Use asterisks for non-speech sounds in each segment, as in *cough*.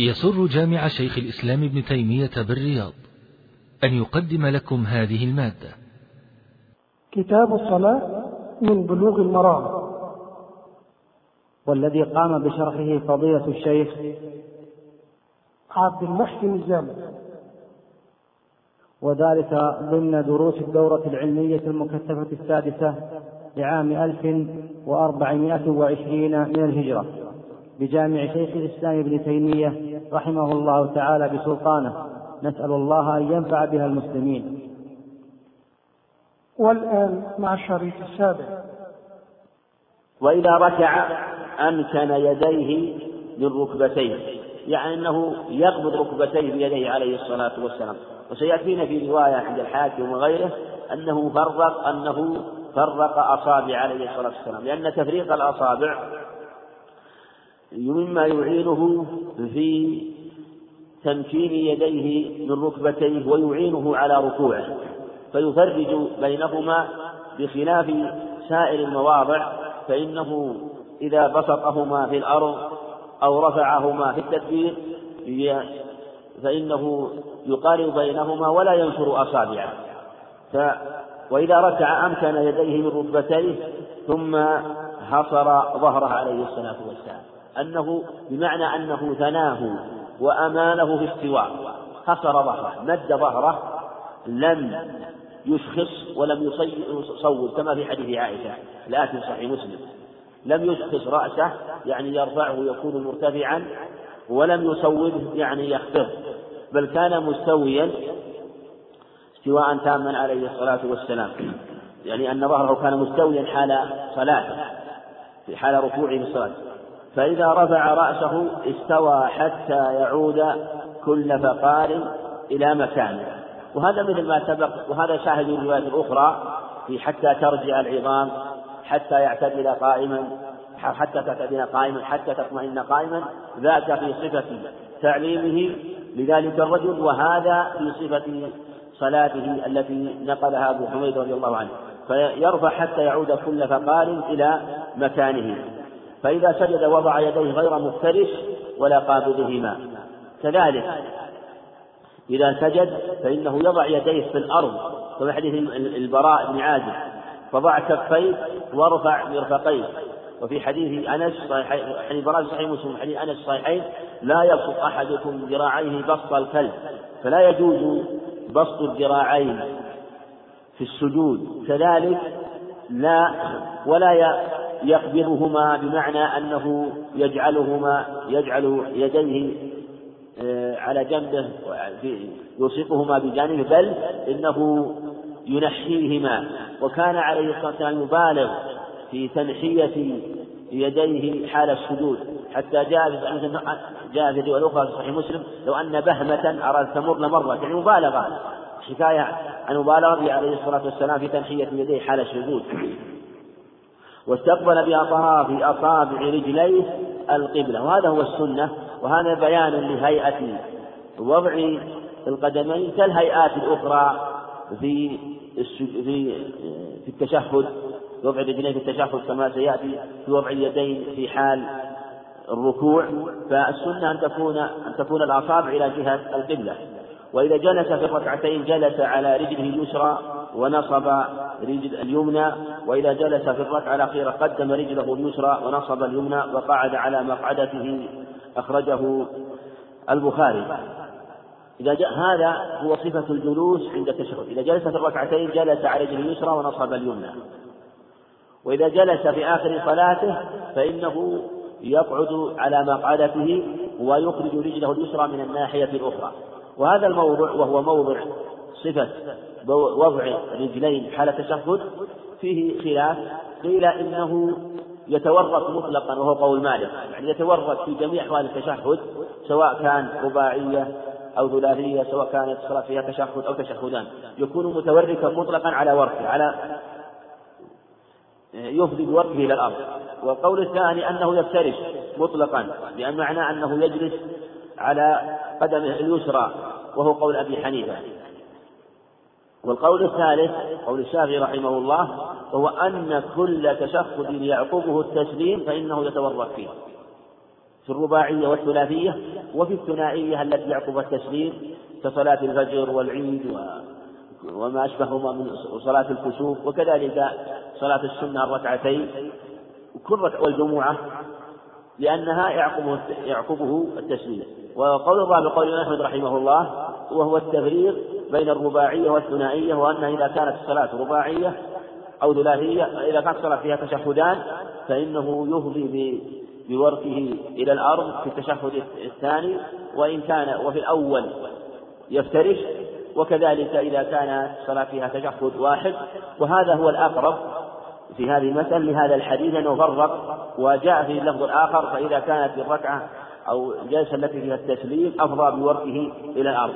يسر جامع شيخ الإسلام ابن تيمية بالرياض أن يقدم لكم هذه المادة. كتاب الصلاة من بلوغ المرام. والذي قام بشرحه فضيلة الشيخ عبد المحسن الجامع. وذلك ضمن دروس الدورة العلمية المكثفة السادسة لعام 1420 من الهجرة. بجامع شيخ الإسلام ابن تيمية رحمه الله تعالى بسلطانه. نسأل الله أن ينفع بها المسلمين. والآن مع الشريط السابع. وإذا ركع أمكن يديه من ركبتيه يعني أنه يقبض ركبتيه بيديه عليه الصلاة والسلام. وسيأتينا في رواية عند الحاكم وغيره أنه فرق أنه فرق أصابع عليه الصلاة والسلام. لأن تفريق الأصابع مما يعينه في تمكين يديه من ركبتيه ويعينه على ركوعه فيفرج بينهما بخلاف سائر المواضع فإنه إذا بسطهما في الأرض أو رفعهما في التكبير فإنه يقارب بينهما ولا ينشر أصابعه. ف وإذا ركع أمكن يديه من ركبتيه ظهر حصر ظهره عليه الصلاة والسلام. أنه بمعنى أنه ثناه وأمانه في استواء. حصر ظهره مد ظهره لم يشخص ولم يصوب كما في حديث عائشة الآتي صحيح مسلم. لم يشخص رأسه يعني يرفعه يكون مرتفعا ولم يصوبه يعني يخفض. بل كان مستويا استواء تاما عليه الصلاة والسلام. يعني أن ظهره كان مستويا حال صلاته في حال ركوعه في الصلاة. فإذا رفع رأسه استوى حتى يعود كل فقار إلى مكانه. وهذا مثل ما سبق وهذا شاهد الرواية الأخرى في حتى ترجع العظام حتى يعتدل قائما حتى تعتدل قائما حتى تطمئن قائما ذاك في صفة تعليمه. لذلك الرجل وهذا في صفة صلاته التي نقلها أبو حميد رضي الله عنه. فيرفع حتى يعود كل فقار إلى مكانه. فإذا سجد وضع يديه غير مفترش ولا قابضهما كذلك إذا سجد فإنه يضع يديه في الأرض كما حديث البراء بن عازب. فضع كفيه وارفع مرفقيه وفي حديث أنس صحيح حديث براء صحيح مسلم حديث أنس صحيحين لا يبسط أحدكم ذراعيه بسط الكلب. فلا يجوز بسط الذراعين في السجود. كذلك لا ولا يقبضهما بمعنى أنه يجعلهما يجعل يديه آه، على جنبه يلصقهما بجانبه بل إنه ينحيهما. وكان عليه الصلاة والسلام يبالغ في تنحية يديه حال السجود. حتى جاء في جاء في الرواية الأخرى في صحيح مسلم لو أن بهمة أراد تمر لمرت يعني مبالغة. حكاية عن مبالغة عليه الصلاة والسلام في تنحية يديه حال السجود. واستقبل بأطراف أصابع رجليه القبلة. وهذا هو السنة وهذا بيان لهيئة وضع القدمين كالهيئات الأخرى في في في التشهد. وضع الرجلين في التشهد كما سيأتي في وضع اليدين في حال الركوع. فالسنة أن تكون أن تكون الأصابع إلى جهة القبلة. وإذا جلس في الركعتين جلس على رجله اليسرى ونصب رجل اليمنى وإذا جلس في الركعة الأخيرة قدم رجله اليسرى ونصب اليمنى وقعد على مقعدته أخرجه البخاري. إذا جاء هذا هو صفة الجلوس عند التشهد. إذا جلس في الركعتين جلس على رجله اليسرى ونصب اليمنى. وإذا جلس في آخر صلاته فإنه يقعد على مقعدته ويخرج رجله اليسرى من الناحية الأخرى. وهذا الموضع وهو موضع صفة وضع رجلين حال التشهد فيه خلاف. قيل إنه يتورط مطلقا وهو قول مالك. يعني يتورط في جميع أحوال التشهد سواء كان رباعية أو ثلاثية سواء كانت الصلاة فيها تشهد أو تشهدان. يكون متوركا مطلقا على وركه على يفضي بوركه إلى الأرض. والقول الثاني أنه يفترش مطلقا لأن معناه أنه يجلس على قدمه اليسرى وهو قول أبي حنيفة. والقول الثالث قول الشافعي رحمه الله وهو أن كل تشهد يعقبه التسليم فإنه يتورط فيه. في الرباعية والثلاثية وفي الثنائية التي يعقب التسليم كصلاة الفجر والعيد وما أشبههما من صلاة الكسوف وكذلك صلاة السنة الركعتين. كل والجمعة لأنها يعقبه يعقبه التسليم. وقول الرابع قول أحمد رحمه الله وهو التفريق بين الرباعية والثنائية وأنها إذا كانت الصلاة رباعية أو ثلاثية إذا كانت الصلاة فيها تشهدان فإنه يفضي بوركه إلى الأرض في التشهد الثاني وإن كان وفي الأول يفترش وكذلك إذا كان الصلاة فيها تشهد واحد. وهذا هو الأقرب في هذه المسألة لهذا الحديث أنه فرق وجاء في اللفظ الآخر فإذا كانت الركعة أو الجلسة التي فيها التسليم أفضى بوركه إلى الأرض.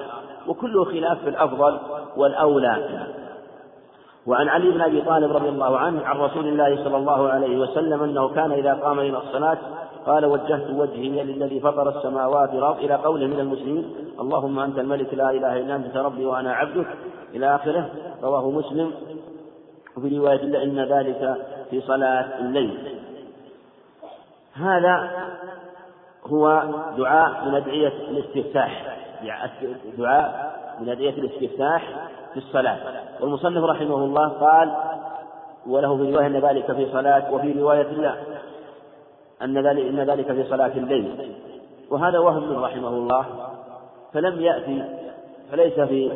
وكله خلاف في الأفضل والأولى. وعن علي بن أبي طالب رضي الله عنه عن رسول الله صلى الله عليه وسلم أنه كان إذا قام إلى الصلاة قال وجهت وجهي للذي فطر السماوات والارض إلى قوله من المسلمين اللهم أنت الملك لا إله إلا أنت ربي وأنا عبدك. إلى آخره رواه مسلم. وفي رواية إلا إن ذلك في صلاة الليل. هذا هو دعاء من أدعية الاستفتاح. دعاء من أدعية الاستفتاح في الصلاة. والمصنف رحمه الله قال وله في رواية أن ذلك في صلاة وفي رواية لا. أن ذلك إن ذلك في صلاة الليل. وهذا وهم رحمه الله. فلم يأتي فليس في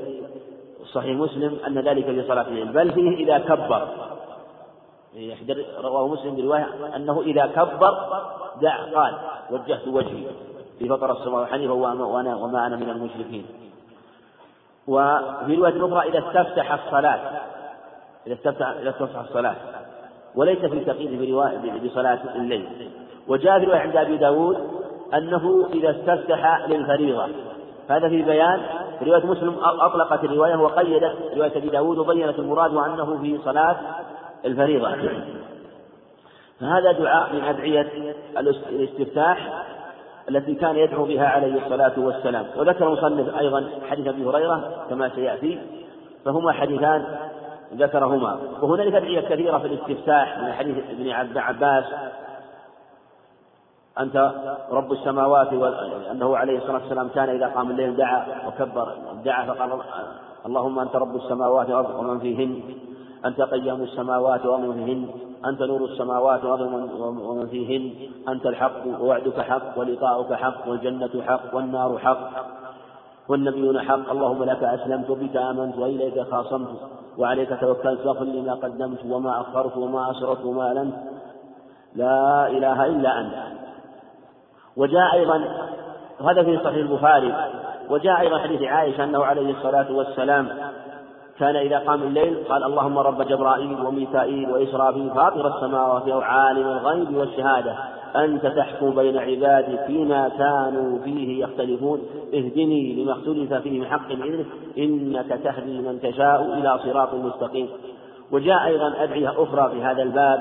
صحيح مسلم أن ذلك في صلاة الليل بل فيه إذا كبر. رواه مسلم برواية أنه إذا كبر دع قال وجهت وجهي في فطر السماء حنيفا وأنا وما أنا من المشركين. وفي رواية أخرى إذا استفتح الصلاة إذا استفتح إذا استفتح الصلاة وليس في تقييد بصلاة الليل. وجاء في رواية عند أبي داود أنه إذا استفتح للفريضة. هذا في بيان رواية مسلم أطلقت الرواية وقيدت رواية أبي داود وبينت المراد وأنه في صلاة الفريضة فهذا دعاء من أدعية الاستفتاح التي كان يدعو بها عليه الصلاة والسلام. وذكر المصنف أيضا حديث أبي هريرة كما سيأتي فهما حديثان ذكرهما. وهنالك أدعية كثيرة في الاستفتاح من حديث ابن عباس أنت رب السماوات أنه عليه الصلاة والسلام كان إذا قام الليل دعا وكبر دعا فقال اللهم أنت رب السماوات ومن فيهن. أنت قيام السماوات ومن فيهن أنت نور السماوات ومن فيهن أنت الحق ووعدك حق ولقاؤك حق والجنة حق والنار حق والنبيون حق. اللهم لك أسلمت بك آمنت وإليك خاصمت وعليك توكلت. فاغفر لي ما قدمت وما أخرت وما أسرت وما أعلنت. لا إله إلا أنت. وجاء أيضا هذا في صحيح البخاري وجاء أيضا حديث عائشة أنه عليه الصلاة والسلام كان إذا قام الليل قال اللهم رب جبرائيل وميكائيل وإسرافيل فاطر السماوات أو عالم الغيب والشهادة. أنت تحكم بين عبادك فيما كانوا فيه يختلفون. اهدني لما اختلف فيه من حق بإذنك إنك تهدي من تشاء إلى صراط مستقيم. وجاء أيضا أدعية أخرى في هذا الباب.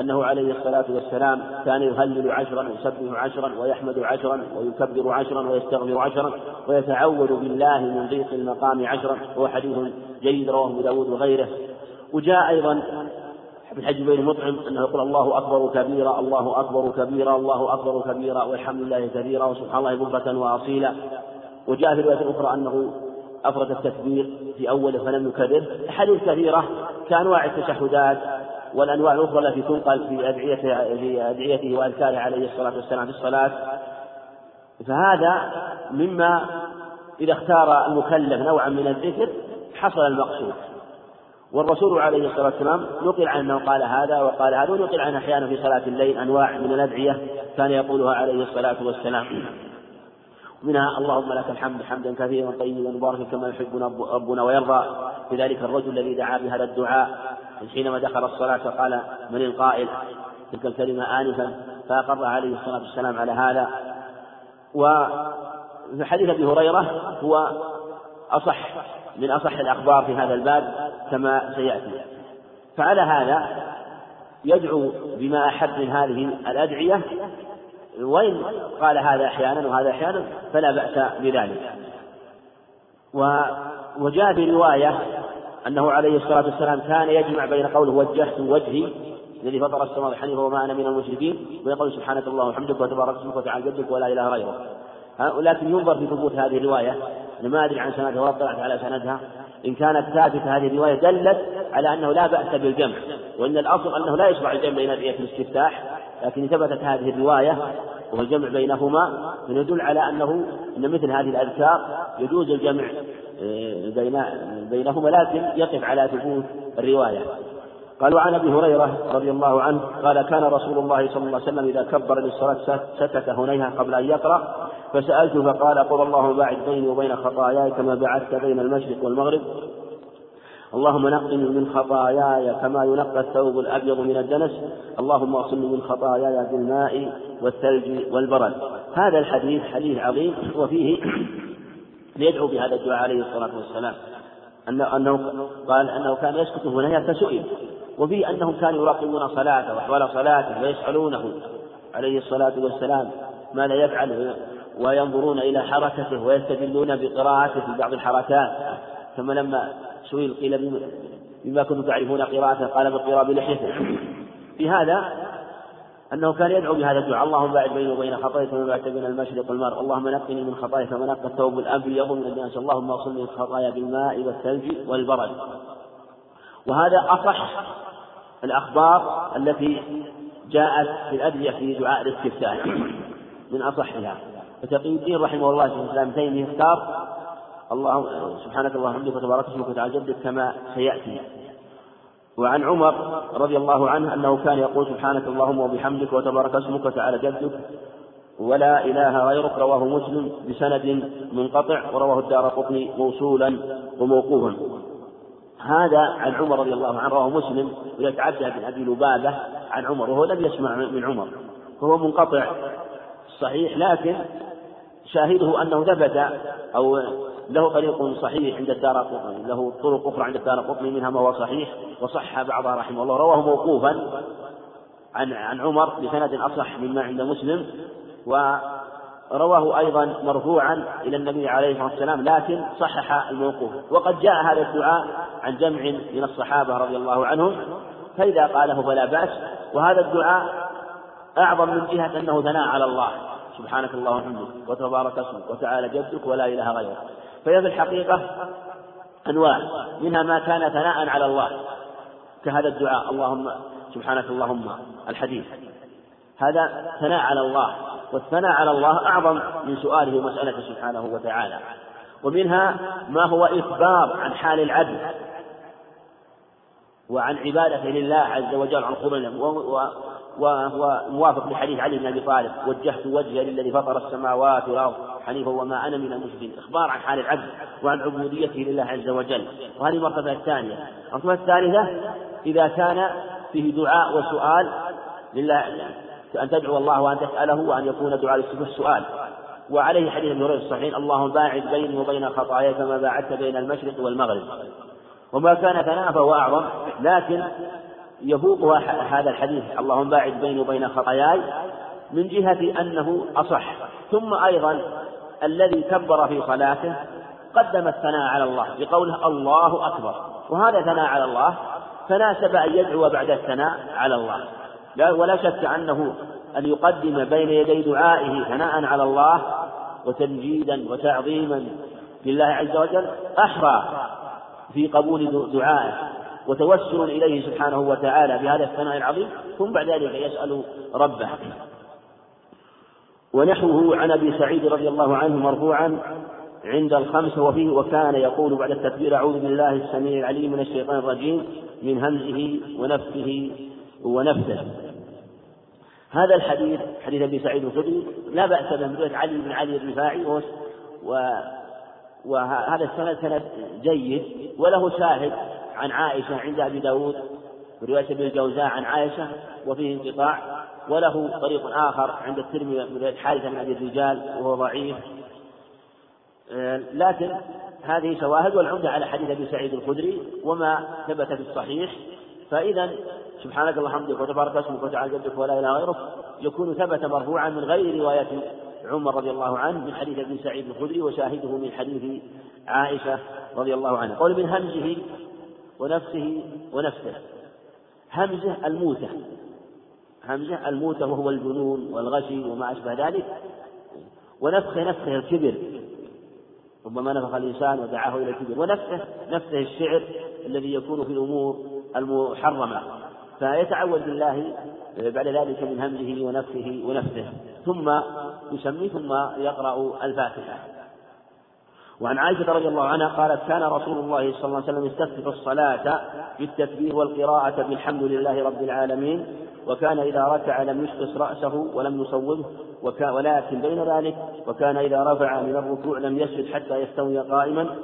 أنه عليه الصلاة والسلام كان يهلل عشرا ويسبح عشرا ويحمد عشرا ويكبر عشرا ويستغفر عشرا ويتعوذ بالله من ضيق المقام عشرا. وهو حديث جيد رواه أبو داود وغيره. وجاء أيضا في الحج بين مطعم أنه يقول الله أكبر كبيرا الله أكبر كبيرا الله أكبر كبيرا والحمد لله كثيرا وسبحان الله بكرة وأصيلا. وجاء في رواية أخرى أنه أفرد التكبير في أوله فلم يكرر. أحاديث كثيرة كأنواع التشهدات والأنواع الأخرى التي تنقل في أدعيته في أدعيته وأذكاره عليه الصلاة والسلام في الصلاة. فهذا مما إذا اختار المكلف نوعا من الذكر حصل المقصود. والرسول عليه الصلاة والسلام نقل عنه قال هذا وقال هذا ونقل عنه أحيانا في صلاة الليل أنواع من الأدعية كان يقولها عليه الصلاة والسلام. منها اللهم لك الحمد حمدا كثيرا طيبا مباركا كما يحبنا ربنا ويرضى. بذلك الرجل الذي دعا بهذا الدعاء حينما دخل الصلاة فقال من القائل تلك الكلمة آنفا فأقر عليه الصلاة والسلام على هذا. وفي حديث أبي هريرة هو أصح من أصح الأخبار في هذا الباب كما سيأتي. فعلى هذا يدعو بما أحب من هذه الأدعية. وإن قال هذا أحيانا وهذا أحيانا فلا بأس بذلك. وجاء في رواية أنه عليه الصلاة والسلام كان يجمع بين قوله وجهت وجهي الذي فطر السماوات حنيفا وما أنا من المشركين ويقول سبحانك اللهم وبحمدك وتبارك اسمك وتعالى جدك ولا إله غيرك. لكن ينظر في ثبوت هذه الرواية أنا ما أدري عن سندها ولا اطلعت على سندها إن كانت ثابتة هذه الرواية دلت على أنه لا بأس بالجمع وإن الأصل أنه لا يشرع الجمع بين أدعية الاستفتاح لكن ثبتت هذه الرواية وهو الجمع بينهما فيدل على أنه أن مثل هذه الأذكار يجوز الجمع بينهما لكن يقف على ثبوت الرواية. قال وعن أبي هريرة رضي الله عنه قال كان رسول الله صلى الله عليه وسلم إذا كبر للصلاة سكت هنيها قبل أن يقرأ فسألته فقال قل اللهم باعد بيني وبين خطاياي كما بعدت بين المشرق والمغرب. اللهم نقني من خطاياي كما ينقى الثوب الأبيض من الدنس. اللهم اغسلني من خطاياي بالماء والثلج والبرد. هذا الحديث حديث عظيم وفيه يدعو بهذا الدعاء عليه الصلاة والسلام. أنه, أنه قال أنه كان يسكت هنا فسئل وفيه أنهم كانوا يراقبون صلاته وأحوال صلاته ويسألونه عليه الصلاة والسلام ماذا يفعل وينظرون إلى حركته ويستدلون بقراءته في بعض الحركات. ثم لما سئل قيل بما كنتم تعرفون قراءته؟ قال بالقراءة بلحيته. في هذا أنه كان يدعو بهذا الدعاء. اللهم باعد بيني وبين خطايا كما بعدت بين المشرق والمغرب. اللهم نقني من خطايا كما نقى الثوب الأبيض من الناس. اللهم اغسلني من بالماء والثلج والبرد. وهذا أصح الأخبار التي جاءت في الأدعية في دعاء الاستفتاح من أصحها. فتقي الدين رحمه الله في الإسلام تيمية اختار الله سبحانك اللهم وبحمدك وتبارك اسمك وتعالى جدك كما سيأتي. وعن عمر رضي الله عنه أنه كان يقول سبحانك اللهم وبحمدك وتبارك اسمك وتعالى جدك ولا إله غيرك رواه مسلم بسند منقطع ورواه الدار قطني موصولا وموقوفا. هذا عن عمر رضي الله عنه رواه مسلم ويتعدى بن أبي لبابة عن عمر وهو لم يسمع من عمر. فهو منقطع صحيح لكن شاهده أنه ثبت أو له طريق صحيح عند الدار قطني له طرق أخرى عند الدار قطني منها ما هو صحيح وصح بعضها رحمه الله رواه موقوفا عن عن عمر بسند أصح مما عند مسلم ورواه أيضا مرفوعا إلى النبي عليه الصلاة والسلام لكن صحح الموقوف. وقد جاء هذا الدعاء عن جمع من الصحابة رضي الله عنهم فإذا قاله فلا بأس. وهذا الدعاء أعظم من جهة أنه ثناء على الله سبحانك اللهم وبحمدك وتبارك اسمك وتعالى جدك ولا إله غيرك. فهي في الحقيقة أنواع منها ما كان ثناء على الله كهذا الدعاء اللهم سبحانك اللهم الحديث. هذا ثناء على الله والثناء على الله أعظم من سؤاله ومسألته سبحانه وتعالى. ومنها ما هو إخبار عن حال العبد وعن عبادته لله عز وجل عن قرنه وهو موافق لحديث علي بن أبي طالب. وجهت وجهي للذي فطر السماوات والأرض حنيفا وما أنا من المشركين. إخبار عن حال العبد وعن عبوديته لله عز وجل. وهذه المرتبة الثانية. المرتبة الثالثة إذا كان فيه دعاء وسؤال لله أن تدعو الله وأن تسأله وأن يكون دعاء السؤال وعليه حديث ابن هريرة الصحيح اللهم باعد بيني وبين خطاياي كما باعدت بين المشرق والمغرب. وما كان ثناء فهو أعظم. لكن يفوق هذا الحديث. اللهم باعد بيني وبين خطاياي من جهة أنه أصح. ثم أيضا الذي كبر في صلاته قدم الثناء على الله بقوله الله أكبر. وهذا ثناء على الله. فناسب أن يدعو بعد الثناء على الله. لا ولا شك أنه أن يقدم بين يدي دعائه ثناء على الله وتمجيدا وتعظيما لله عز وجل. أحرى. في قبول دعائه وتوسل إليه سبحانه وتعالى بهذا الثناء العظيم ثم بعد ذلك يسأل ربه. ونحوه عن أبي سعيد رضي الله عنه مرفوعا عند الخمسة وفيه وكان يقول بعد التكبير أعوذ بالله السميع العليم من الشيطان الرجيم من همزه ونفسه ونفسه. هذا الحديث حديث أبي سعيد الخدري لا بأس به من علي بن علي الرفاعي و وهذا السند سند جيد وله شاهد عن عائشة عند أبي داود رواية ابن الجوزاء عن عائشة وفيه انقطاع وله طريق آخر عند الترمذي من رواية حارثة بن أبي الرجال وهو ضعيف. آه، لكن هذه شواهد والعمدة على حديث أبي سعيد الخدري وما ثبت في الصحيح. فإذا سبحانك اللهم وبحمدك وتبارك اسمك وتعالى جدك ولا إله غيرك يكون ثبت مرفوعا من غير رواية عمر رضي الله عنه من حديث ابن سعيد الخدري وشاهده من حديث عائشة رضي الله عنها. قول من همزه ونفسه ونفسه. همزة الموتة. همزة الموتة وهو الجنون والغشي وما أشبه ذلك. ونفخ نفخه الكبر. ربما نفخ الإنسان ودعاه إلى الكبر. ونفخه نفخه الشعر الذي يكون في الأمور المحرمة. فيتعوذ بالله بعد ذلك من همزه ونفخه ونفثه ثم يسمي ثم يقرأ الفاتحة. وعن عائشة رضي الله عنها قالت كان رسول الله صلى الله عليه وسلم يستفتح الصلاة بالتكبير والقراءة بالحمد لله رب العالمين وكان إذا ركع لم يشخص رأسه ولم يصوبه ولكن بين ذلك وكان إذا رفع من الركوع لم يسجد حتى يستوي قائما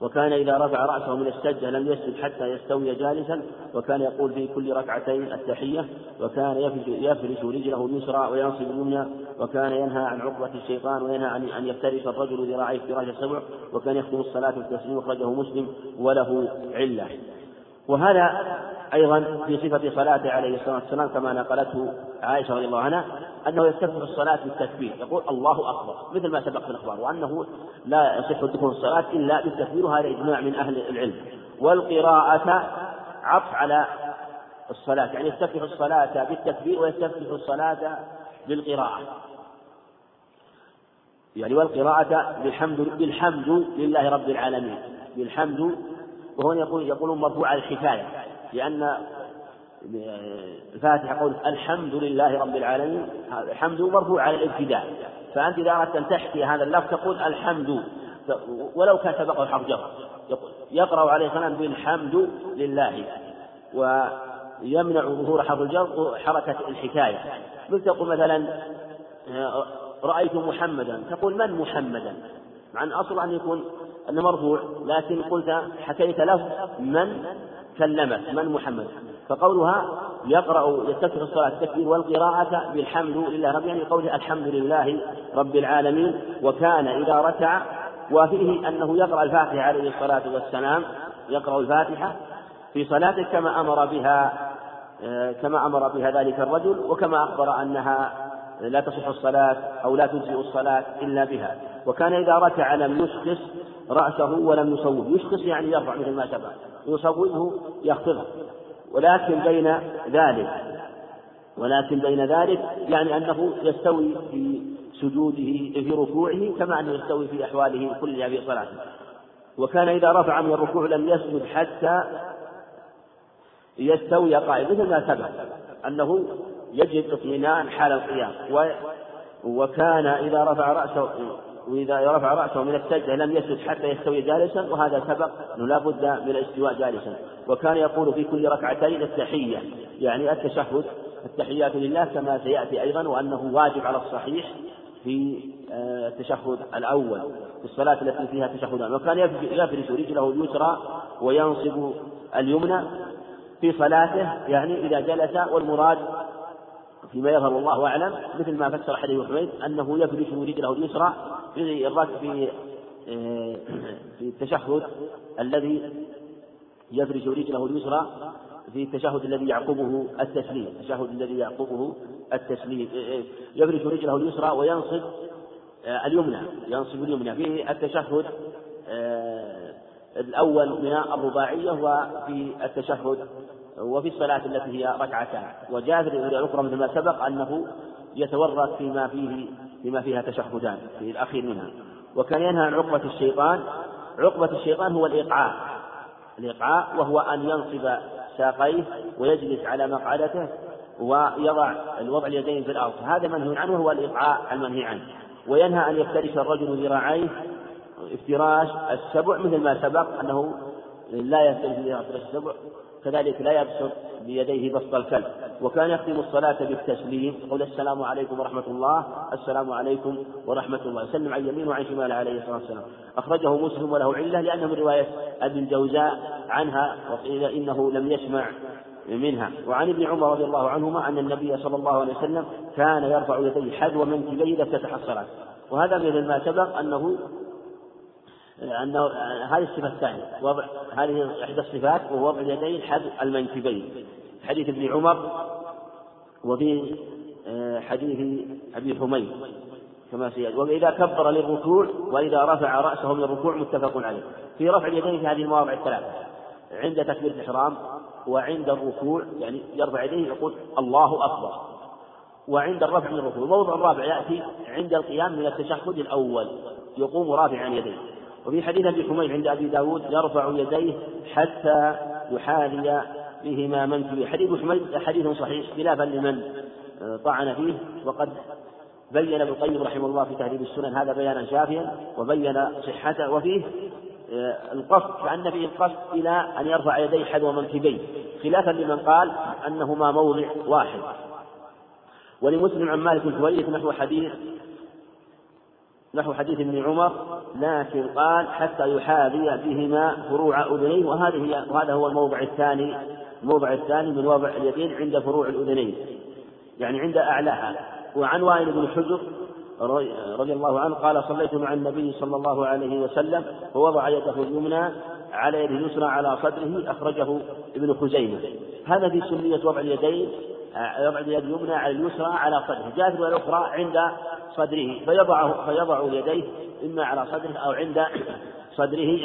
وكان إذا رفع رأسه من السجدة لم يسجد حتى يستوي جالسا وكان يقول في كل ركعتين التحية وكان يفرش رجله اليسرى وينصب اليمنى وكان ينهى عن عقبة الشيطان وينهى عن أن يفترش الرجل ذراعيه فراش السبع وكان يختم الصلاة بالتسليم أخرجه مسلم وله علة. وهذا أيضا في صفة صلاته عليه الصلاة والسلام كما نقلته عائشة رضي الله عنها أنه يستفتح الصلاة بالتكبير. يقول الله أكبر مثل ما سبق في الأخبار وأنه لا يصح الدخول في الصلاة إلا بالتكبير وهذا إجماع من أهل العلم. والقراءة عطف على الصلاة يعني يستفتح الصلاة بالتكبير ويستفتح الصلاة بالقراءة. يعني والقراءة بالحمد بالحمد لله رب العالمين. بالحمد وهنا يقول يقولون مرفوع الحكاية. لأن الفاتحة قول الحمد لله رب العالمين الحمد مرفوع على الابتداء. فأنت إذا أردت أن تحكي هذا اللفظ تقول الحمد. ولو كان سبقه حرف جر. يقرأ عليه السلام بالحمد لله. ويمنع ظهور حرف الجر حركة الحكاية. مثل تقول مثلا رأيت محمدا. تقول من محمدا؟ مع أن أصل أن يكون أنه مرفوع لكن قلت حكيت له من كلمك من محمد فقولها يقرأ يستفتح الصلاة التكبير والقراءة بالحمد لله رب يعني قوله الحمد لله رب العالمين وكان إذا ركع وفيه أنه يقرأ الفاتحة عليه الصلاة والسلام يقرأ الفاتحة في صلاته كما أمر بها كما أمر بها ذلك الرجل وكما أخبر أنها لا تصح الصلاة أو لا تجزئ الصلاة إلا بها. وكان إذا ركع لم يشخص رأسه ولم يصوب يشخص يعني يرفع مثل ما سبق. يصوبه يخفضه ولكن بين ذلك ولكن بين ذلك يعني أنه يستوي في سجوده في ركوعه كما أنه يستوي في أحواله كلها في صلاته وكان إذا رفع من الركوع لم يسجد حتى يستوي قائما مثل ما سبق أنه يجد اطمئنان حال القيام. وكان إذا رفع رأسه وإذا رفع رأسه من السجدة لم يسجد حتى يستوي جالسا وهذا سبق أنه لا بد من الاستواء جالسا. وكان يقول في كل ركعتين التحية. يعني التشهد التحيات لله كما سيأتي أيضا وأنه واجب على الصحيح في آه، التشهد الأول في الصلاة التي فيها تشهدان وكان يفرش رجله اليسرى وينصب اليمنى في صلاته يعني إذا جلس والمراد فيما يظهر الله أعلم مثل ما فسر حديث حميد أنه يفرش رجله اليسرى في في آه، في التشهد الذي يفرش رجله اليسرى في التشهد الذي يعقبه التسليم التشهد الذي يعقبه التسليم آه، آه، يفرش رجله اليسرى وينصب اليمنى ينصب اليمنى. في التشهد الأول من الرباعية وفي التشهد وفي الصلاة التي هي ركعتان. الرواية الأخرى مثل ما سبق أنه يتورط فيما فيه فيما فيها تشهدان في الأخير منها. وكان ينهى عن عقبة الشيطان عقبة الشيطان هو الإيقاع. الإيقاع وهو أن ينصب ساقيه ويجلس على مقعدته ويضع الوضع اليدين في الأرض. هذا منهي عنه وهو الإيقاع المنهي عنه. وينهى أن يفترش الرجل ذراعيه افتراش السبع مثل ما سبق أنه لا يفترش السبع. كذلك لا يبسط بيديه بسط الكلب. وكان يختم الصلاة بالتسليم. يقول السلام عليكم ورحمة الله. السلام عليكم ورحمة الله. يسلم عن يمينه وعن شماله عليه الصلاة والسلام. أخرجه مسلم وله علة لأنه من رواية أبي الجوزاء عنها وقيل إنه لم يسمع منها. وعن ابن عمر رضي الله عنهما أن النبي صلى الله عليه وسلم كان يرفع يديه حذو منكبيه إذا افتتح الصلاة. وهذا مثل ما سبق أنه أنه هذه الصفة الثانية. وضع هذه إحدى الصفات وهو وضع اليدين حذو المنكبين. حديث ابن عمر وفي آه، حديث أبي حميد كما سيأتي. وإذا كبر للركوع وإذا رفع رأسه من الركوع متفق عليه. في رفع اليدين في هذه المواضع الثلاثة. عند تكبير الإحرام وعند الركوع يعني يرفع يديه يقول الله أكبر. وعند الرفع من الركوع. الموضع الرابع يأتي عند القيام من التشهد الأول. يقوم رافعا يديه. وفي حديث أبي حميد عند أبي داود يرفع يديه حتى يحاذي بهما منكبه حديث حميد حديث صحيح خلافا لمن طعن فيه. وقد بين ابن القيم رحمه الله في تهذيب السنن هذا بيانا شافيا وبين صحته. وفيه آه، القصد كأن فيه القصد إلى أن يرفع يديه حذو منكبيه خلافا لمن قال أنهما موضع واحد. ولمسلم عن مالك الكويت نحو حديث نحو حديث ابن عمر لكن قال حتى يحاذي بهما فروع أذنيه وهذه وهذا هو الموضع الثاني الموضع الثاني من وضع اليدين عند فروع الأذنين يعني عند أعلاها. وعن وائل بن حجر رضي الله عنه قال صليت مع النبي صلى الله عليه وسلم فوضع يده اليمنى على يده اليسرى على صدره أخرجه ابن خزيمة. هذا في سنية وضع اليدين وضع اليد اليمنى على اليسرى على صدره جاءت الأخرى عند صدره فيضع فيضع يديه إما على صدره أو عند صدره.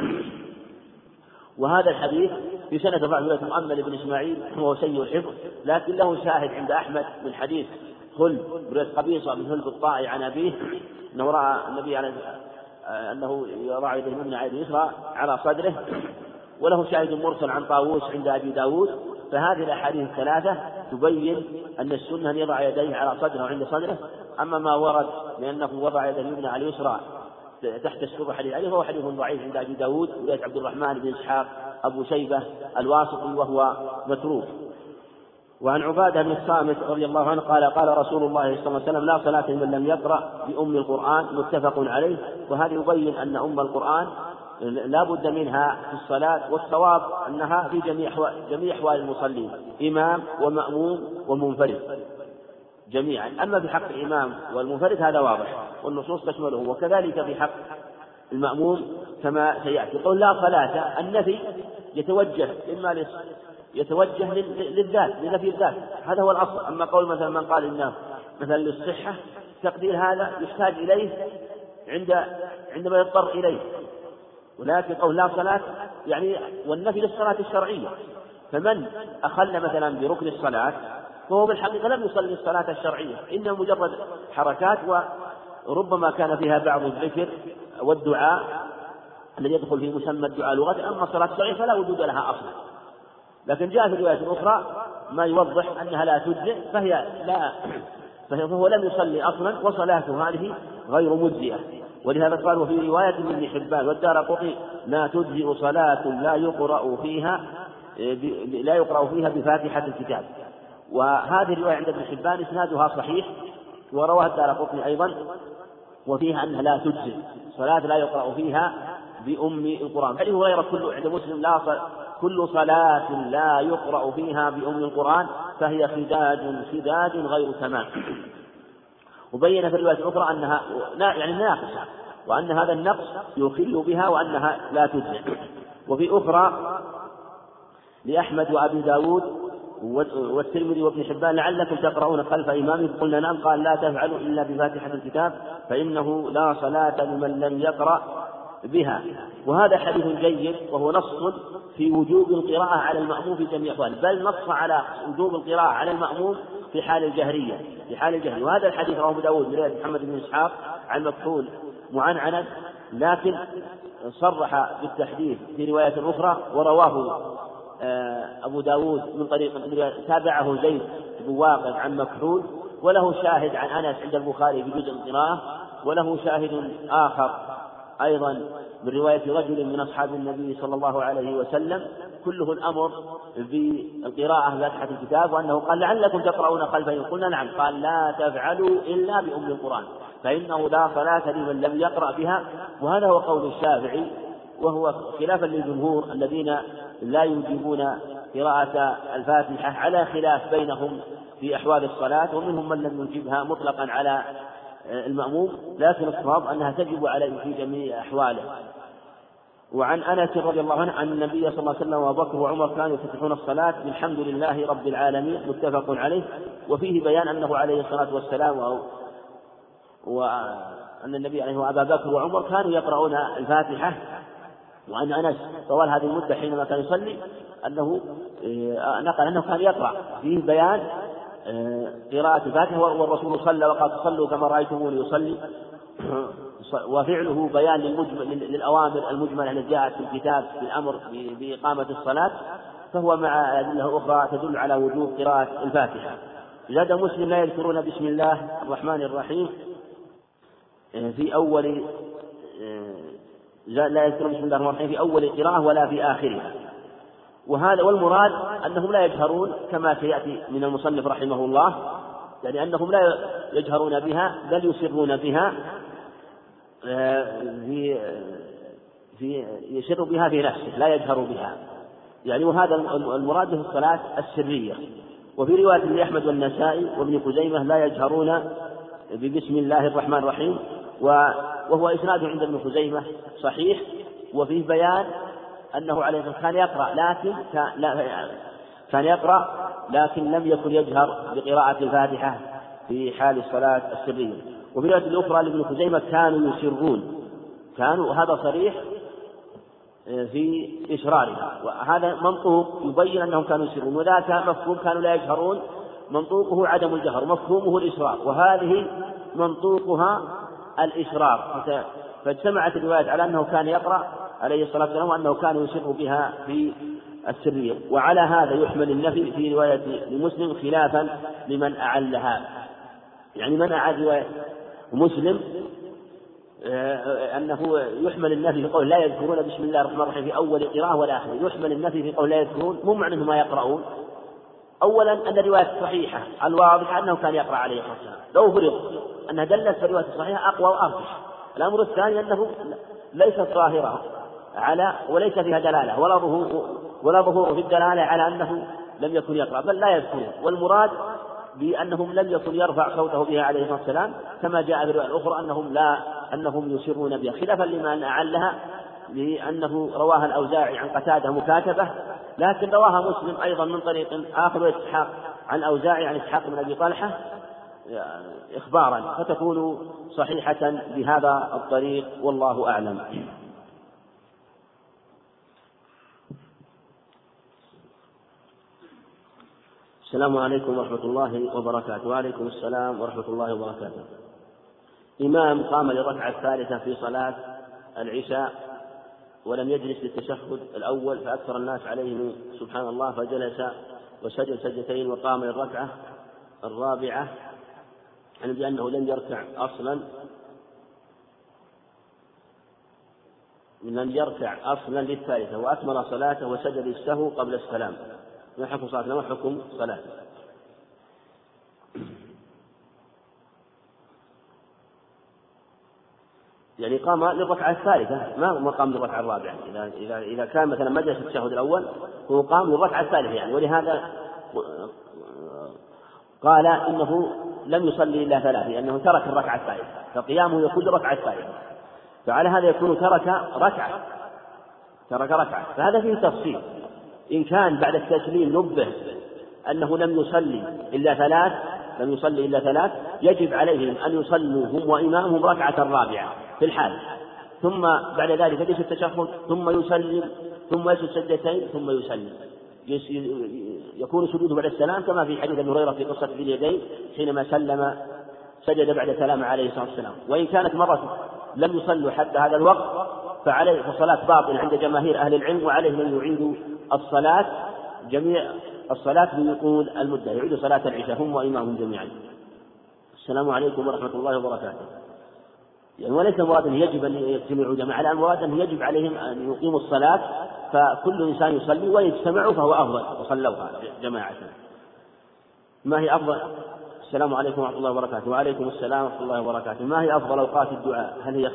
وهذا الحديث في سنة رواية مؤمل بن إسماعيل وهو سيء الحفظ لكن له شاهد عند أحمد من حديث هل رواية قبيصة من هل الطائي عن أبيه أنه رأى النبي عليه أنه يضع يده اليمنى على اليسرى على صدره وله شاهد مرسل عن طاووس عند أبي داود فهذه الأحاديث الثلاثة تبين أن السنة أن يضع يديه على صدره وعند صدره. أما ما ورد بأنه وضع يده اليمنى على اليسرى تحت السرة حديث عليه فهو حديث ضعيف عند أبي داود رواية عبد الرحمن بن إسحاق أبو شيبة الواسطي وهو متروك. وعن عبادة بن الصامت رضي الله عنه قال قال رسول الله صلى الله عليه وسلم لا صلاة لمن لم يقرأ بأم القرآن متفق عليه. وهذا يبين أن أم القرآن لا بد منها في الصلاة والصواب أنها في جميع جميع أحوال المصلين إمام ومأموم ومنفرد. جميعا. أما في حق الإمام والمنفرد هذا واضح والنصوص تشمله وكذلك في حق المأموم كما سيأتي. قول لا صلاة النفي يتوجه إما يتوجه للذات لنفي الذات. هذا هو الأصل. أما قول مثلا من قال إنه مثلا للصحة تقدير هذا يحتاج إليه عند عندما يضطر إليه. ولكن قول لا صلاة يعني والنفي للصلاة الشرعية. فمن أخل مثلا بركن الصلاة فهو بالحقيقة لم يصلي الصلاة الشرعية إنه مجرد حركات وربما كان فيها بعض الذكر والدعاء الذي يدخل في مسمى الدعاء لغة أما الصلاة الشرعية فلا وجود لها أصلا. لكن جاء في رواية أخرى ما يوضح أنها لا تجزئ فهي لا فهو لم يصلي أصلا وصلاته هذه غير مجزئة. ولهذا قال وفي رواية من ابن حبان والدار قطي لا تجزئ صلاة لا يقرأ فيها لا يقرأ فيها بفاتحة الكتاب. وهذه الرواية عند ابن حبان إسنادها صحيح ورواها الدار قطني أيضا وفيها أنها لا تجزئ صلاة لا يقرأ فيها بأم القرآن. حديث هريرة كل عند مسلم لا كل صلاة لا يقرأ فيها بأم القرآن فهي خداج خداج غير تمام. وبين في الرواية الأخرى أنها لا يعني ناقصة وأن هذا النقص يخل بها وأنها لا تجزئ. وفي أخرى لأحمد وأبي داود والترمذي وابن حبان لعلكم تقرؤون خلف إمامكم. قلنا نعم قال لا تفعلوا إلا بفاتحة الكتاب فإنه لا صلاة لمن لم يقرأ. بها. وهذا حديث جيد وهو نص في وجوب القراءة على المأموم في جميع أحواله بل نص على وجوب القراءة على المأموم في حال الجهرية في حال الجهرية. وهذا الحديث رواه أبو داود من رواية محمد بن إسحاق عن مكحول معنعنة لكن صرح بالتحديث في رواية أخرى ورواه آه، أبو داود من طريق تابعه زيد بن واقد عن مكحول وله شاهد عن أنس عند البخاري في جزء القراءة وله شاهد آخر أيضا من رواية رجل من أصحاب النبي صلى الله عليه وسلم كله الأمر بالقراءة فاتحة الكتاب وأنه قال لعلكم تقرؤون خلفه قلنا نعم قال لا تفعلوا إلا بأم القرآن فإنه لا صلاة لمن لم يقرأ بها وهذا هو قول الشافعي وهو خلافا للجمهور الذين لا يوجبون قراءة الفاتحة على خلاف بينهم في أحوال الصلاة ومنهم من لم يوجبها مطلقا على المأموم لكن الصواب أنها تجب عليه في جميع أحواله. وعن أنس رضي الله عنه أن النبي صلى الله عليه وسلم وابو بكر وعمر كانوا يفتتحون الصلاة بالحمد لله رب العالمين متفق عليه. وفيه بيان أنه عليه الصلاة والسلام وأن النبي عليه وأبا بكر وعمر كانوا يقرؤون الفاتحة. وأن أنس طوال هذه المدة حينما كان يصلي أنه آه، نقل أنه كان يقرأ. فيه بيان قراءة الفاتحة والرسول صلى وقال صلوا كما رأيتموني يصلي *clears throat* وفعله بيان للأوامر المجملة التي جاءت في الكتاب في الأمر بإقامة الصلاة. فهو مع أدلة أخرى تدل على وجوب قراءة الفاتحة. زاد مسلم لا يذكرون بسم الله الرحمن الرحيم آه، في أول لا يذكرون بسم الله الرحمن الرحيم في أول قراءة ولا في آخرها. وهذا والمراد أنهم لا يجهرون كما سيأتي من المصنف رحمه الله يعني أنهم لا يجهرون بها بل يسرون بها آه، في في يسر بها في نفسه لا يجهر بها. يعني وهذا المراد به الصلاة السرية. وفي رواية لأحمد والنسائي وابن خزيمة لا يجهرون ببسم الله الرحمن الرحيم وهو إسناد عند ابن خزيمة صحيح وفيه بيان أنه عليه الصلاة كان يقرأ لكن كان يقرأ لكن لم يكن يجهر بقراءة الفاتحة في حال الصلاة السرية. وفي الرواية الأخرى لابن خزيمة كانوا يسرون. كانوا وهذا صريح آه، في إسرارها وهذا منطوق يبين أنهم كانوا يسرون. وذاك مفهوم كانوا لا يجهرون منطوقه عدم الجهر مفهومه الإسرار. وهذه منطوقها الإسرار. فاجتمعت الروايات على أنه كان يقرأ عليه الصلاة والسلام وأنه كان يسر بها في السرية وعلى هذا يحمل النفي في رواية لمسلم خلافا لمن أعلها. يعني من أعاد رواية مسلم آه، أنه يحمل النفي في قول لا يذكرون بسم الله الرحمن الرحيم في أول قراءة ولا آخر يحمل النفي في قول لا يذكرون مو معنى ما يقرؤون. أولا أن الرواية الصحيحة الواضحة أنه كان يقرأ عليه الصلاة والسلام. لو فرض أنها دلت الرواية الصحيحة أقوى وأرجح. الأمر الثاني أنه ليست ظاهرة. على وليس فيها دلالة ولا ظهور ولا ظهور في الدلالة على أنه لم يكن يقرأ بل لا يذكره. والمراد بأنهم لم يكن يرفع صوته بها عليه الصلاة والسلام كما جاء في الرواية الأخرى أنهم لا أنهم يسرون بها خلافا لمن أعلها لأنه رواها الأوزاعي عن قتادة مكاتبة لكن رواها مسلم أيضا من طريق آخر إسحاق عن أوزاعي عن إسحاق بن أبي طلحة إخبارا فتكون صحيحة بهذا الطريق والله أعلم. السلام عليكم ورحمة الله وبركاته. وعليكم السلام ورحمة الله وبركاته. إمام قام للركعة الثالثة في صلاة العشاء ولم يجلس للتشهد الأول فأكثر الناس عليه سبحان الله فجلس وسجد سجدتين وقام للركعة الرابعة يعني بأنه لم يركع أصلا. لم يركع أصلا للثالثة وأكمل صلاته وسجد السهو قبل السلام. ما حكم صلاته ما حكم صلاته يعني قام للركعة الثالثة ما قام للركعة الرابعة؟ إذا إذا إذا كان مثلا مجلس التشهد الأول هو قام للركعة الثالثة يعني. ولهذا قال إنه لم يصلي إلا ثلاث لأنه ترك الركعة الثالثة فقيامه يكون الركعة الثالثة. فعلى هذا يكون ترك ركعة ترك ركعة. فهذا فيه تفصيل. إن كان بعد التسليم نبه أنه لم يصلي إلا ثلاث لم يصلي إلا ثلاث يجب عليهم أن يصلوا هم وإمامهم ركعة رابعة في الحال. ثم بعد ذلك يجلس التشهد ثم يسلم ثم يسجد سجدتين ثم يسلم. يكون سجوده بعد السلام كما في حديث أبي هريرة في قصة ذي اليدين حينما سلم سجد بعد سلام عليه الصلاة والسلام. وإن كانت مرة لم يصلوا حتى هذا الوقت فعليه فالصلاة باطلة عند جماهير أهل العلم وعليهم أن يعيدوا الصلاة جميع الصلاة بيقول المدة يعيدوا صلاة العشاء هم وإمامهم جميعا. السلام عليكم ورحمة الله وبركاته. يعني وليس المراد أن يجب أن يجتمعوا جماعة لا المراد أن يجب عليهم أن يقيموا الصلاة فكل إنسان يصلي ويجتمعوا فهو أفضل وصلوها جماعة. ما هي أفضل؟ السلام عليكم ورحمة الله وبركاته. وعليكم السلام ورحمة الله وبركاته. ما هي أفضل أوقات الدعاء؟ هل هي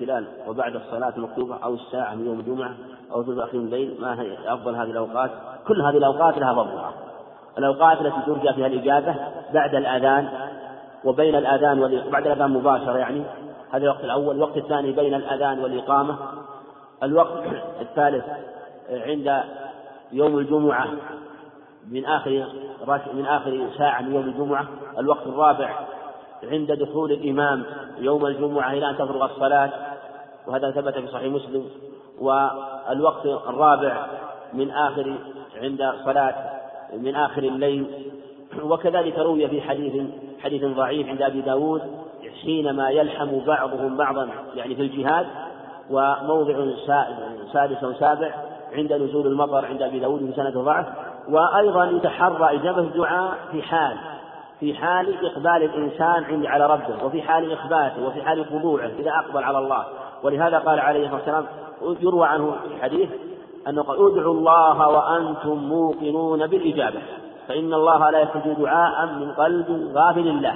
خلال وبعد الصلاة المكتوبة أو الساعة من يوم الجمعة أو في آخر الليل؟ ما هي أفضل هذه الأوقات؟ كل هذه الأوقات لها فضلها. الأوقات التي ترجى فيها الإجابة بعد الآذان وبين الآذان بعد الآذان مباشرة يعني. هذا الوقت الأول. الوقت الثاني بين الأذان والإقامة. الوقت الثالث عند يوم الجمعة من آخر من آخر ساعة من يوم الجمعة الوقت الرابع عند دخول الإمام يوم الجمعة إلى أن تفرغ الصلاة. وهذا ثبت في صحيح مسلم. والوقت الرابع من آخر عند صلاة من آخر الليل. وكذلك روي في حديث حديث ضعيف عند أبي داود حينما يلحم بعضهم بعضا يعني في الجهاد وموضع سادس أو سابع عند نزول المطر عند أبي داود في سنة ضعف وأيضا يتحرى إجابة الدعاء في حال في حال إقبال الإنسان على ربه وفي حال إخباته وفي حال خضوعه إذا أقبل على الله. ولهذا قال عليه الصلاة والسلام يروى عنه في حديث أنه قال ادعوا الله وأنتم موقنون بالإجابة فإن الله لا يستجيب دعاء من قلب غافل له.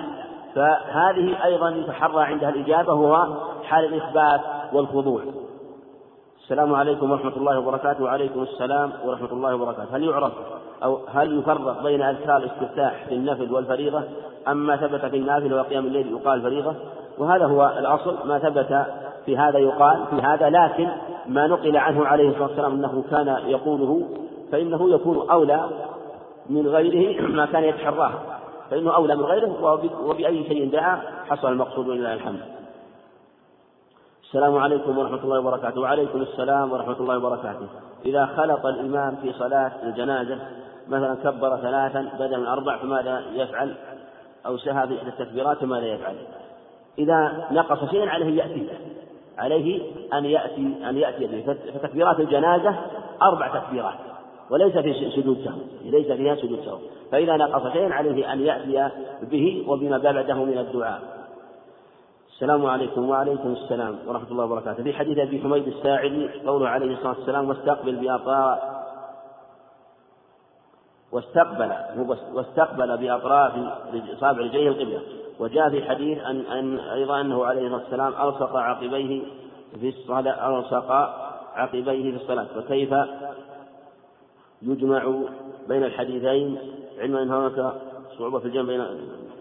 فهذه أيضا يتحرى عندها الإجابة وهو حال الإثبات والخضوع. السلام عليكم ورحمة الله وبركاته. وعليكم السلام ورحمة الله وبركاته. هل يعرف أو هل يفرق بين أذكار الاستفتاح في النفل والفريضة أم ما ثبت في النافل وقيام الليل يقال فريضة؟ وهذا هو الأصل. ما ثبت في هذا يقال في هذا لكن ما نقل عنه عليه الصلاة والسلام أنه كان يقوله فإنه يكون أولى من غيره ما كان يتحراه فإنه أولى من غيره وبأي شيء دعا حصل المقصود ولله الحمد. السلام عليكم ورحمة الله وبركاته. وعليكم السلام ورحمة الله وبركاته. إذا خلط الإمام في صلاة الجنازة مثلا كبر ثلاثا بدل من أربع فماذا يفعل؟ أو سهى في إحدى التكبيرات فماذا يفعل؟ إذا نقص شيئا عليه يأتي عليه أن يأتي أن يأتي به. فتكبيرات الجنازة أربع تكبيرات وليس في سجود سهو ليس فيها سجود سهو فإذا نقص شيئا عليه أن يأتي به وبما بعده من الدعاء. السلام عليكم وعليكم السلام ورحمة الله وبركاته. في حديث أبي حميد الساعدي قوله عليه الصلاة والسلام واستقبل بأطراف واستقبل واستقبل بأطراف أصابع رجليه القبلة. وجاء في حديث أن, أن أيضا أنه عليه الصلاة والسلام ألصق عقبيه في الصلاة ألصق عقبيه في الصلاة. فكيف يجمع بين الحديثين؟ علما أن هناك صعوبة في الجمع بين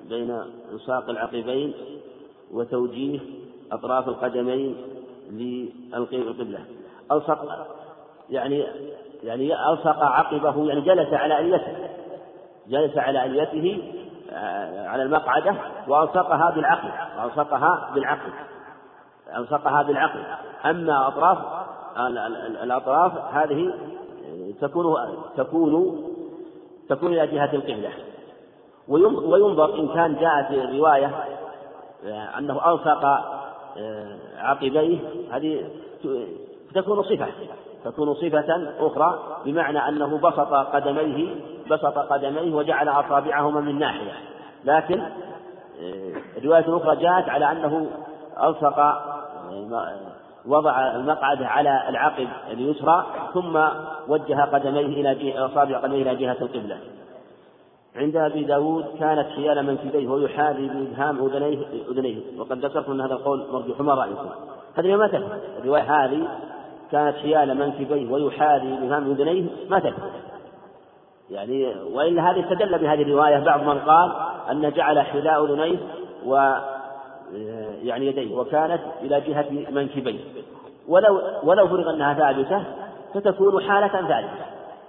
بين إلصاق العقبين. وتوجيه أطراف القدمين للقبلة ألصق يعني يعني ألصق عقبه يعني جلس على أليته جلس على أليته آه، على المقعدة وألصقها بالعقل وألصقها بالعقل ألصقها بالعقل. أما أطراف الأطراف هذه تكون تكون تكون إلى جهة القبلة. وينظر إن كان جاءت رواية آه، أنه ألصق آه، عقبيه. هذه تكون صفة تكون صفة أخرى بمعنى أنه بسط قدميه بسط قدميه وجعل أصابعهما من ناحية. لكن آه، رواية أخرى جاءت على أنه ألصق وضع المقعد على العقب اليسرى ثم وجه قدميه إلى أصابع قدميه إلى جهة القبلة. عند أبي داود كانت حيال منكبيه ويحاذي بإبهام أذنيه أذنيه وقد ذكرت أن هذا القول مرجوح ما رأيكم هذه ما تثبت الرواية هذه كانت حيال منكبيه ويحاذي بإبهام أذنيه ما تثبت يعني وإلا هذه استدل بهذه الرواية بعض من قال أن جعل حذاء أذنيه و يعني يديه وكانت إلى جهة منكبيه ولو ولو فرض أنها ثابتة فتكون حالة ثالثة.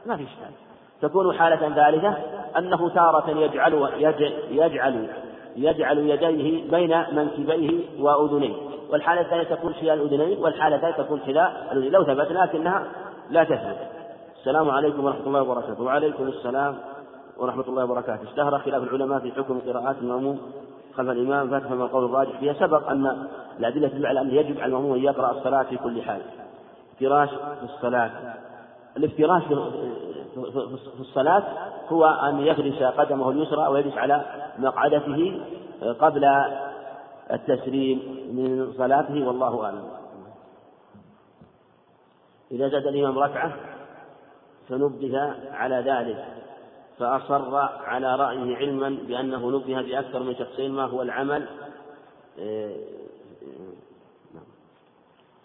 ما في إشكال. تكون حالة ثالثة أنه تارة يجعل يجعل يجعل يديه بين منكبيه وأذنيه. والحالة الثانية تكون حذاء الأذنين والحالة الثالثة تكون حذاء الأذنين لو ثبت لكنها لا تثبت. السلام عليكم ورحمة الله وبركاته. وعليكم السلام ورحمة الله وبركاته. اشتهر خلاف العلماء في حكم قراءات المأموم خلف الإمام فاتهم القول الراجح فيها. سبق أن الأدلة تدل على أنه يجب على المأموم أن يقرأ الصلاة في كل حال. افتراش في الصلاة. الافتراش في الصلاة هو أن يفرش قدمه اليسرى ويجلس على مقعدته قبل التسليم من صلاته والله أعلم. إذا زاد الإمام ركعة فنبه على ذلك فأصر على رأيه علما بأنه نبه بأكثر من شخصين ما هو العمل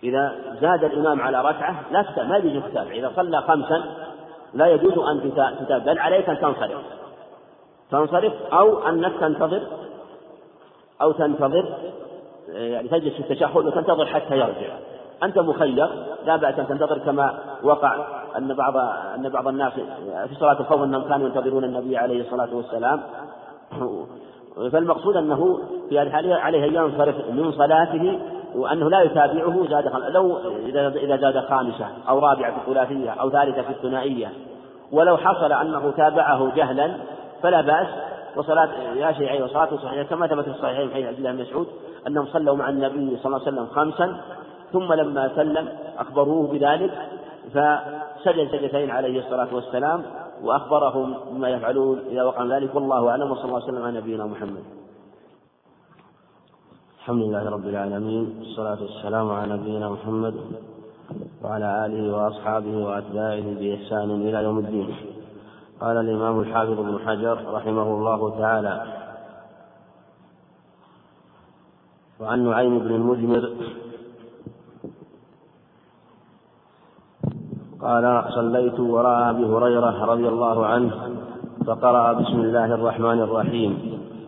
إذا زاد الإمام على ركعة لا ما يجوز تتابع إذا صلى خمسا لا يجوز أن تتابع بل عليك أن تنصرف. تنصرف أو أنك تنتظر أو تنتظر يعني تجلس في التشهد وتنتظر حتى يرجع. أنت مخير لا بأس أن تنتظر كما وقع أن بعض أن بعض الناس في صلاة الخوف أنهم كانوا ينتظرون النبي عليه الصلاة والسلام. فالمقصود أنه في هذه الحالة عليه أن ينصرف من صلاته وأنه لا يتابعه زاد لو إذا زاد خامسة أو رابعة في الثلاثية أو ثالثة في الثنائية. ولو حصل أنه تابعه جهلا فلا بأس. وصلاة يا شيعي وصلاته صحيحة. كما ثبت في الصحيحين من حديث عبد الله بن مسعود أنهم صلوا مع النبي صلى الله عليه وسلم خمسا ثم لما سلم أخبروه بذلك فسجد سجدتين عليه الصلاة والسلام وأخبرهم بما يفعلون. إذا وقع ذلك والله أعلم وصلى الله وسلم على نبينا محمد. الحمد لله رب العالمين والصلاة والسلام على نبينا محمد وعلى آله وأصحابه وأتباعه بإحسان إلى يوم الدين. قال الإمام الحافظ بن حجر رحمه الله تعالى وعن نعيم بن المجمر قال صليت وراء أبي هريرة رضي الله عنه فقرأ بسم الله الرحمن الرحيم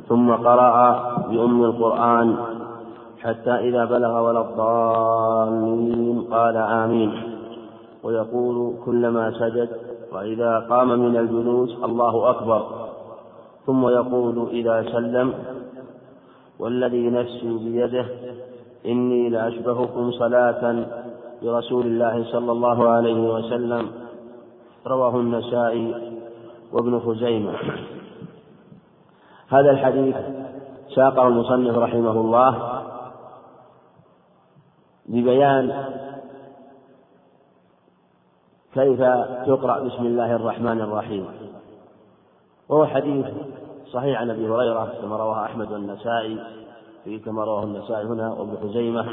ثم قرأ بأم القرآن حتى إذا بلغ ولا الضالين. قال آمين. ويقول كلما سجد وإذا قام من الجلوس الله أكبر. ثم يقول إذا سلم والذي نفسي بيده إني لأشبهكم صلاة برسول الله صلى الله عليه وسلم. رواه النسائي وابن خزيمة. هذا الحديث ساقه المصنف رحمه الله. ببيان كيف تقرأ بسم الله الرحمن الرحيم. وهو حديث صحيح عن أبي هريرة كما رواه أحمد والنسائي في كما رواه النسائي هنا وابن خزيمة.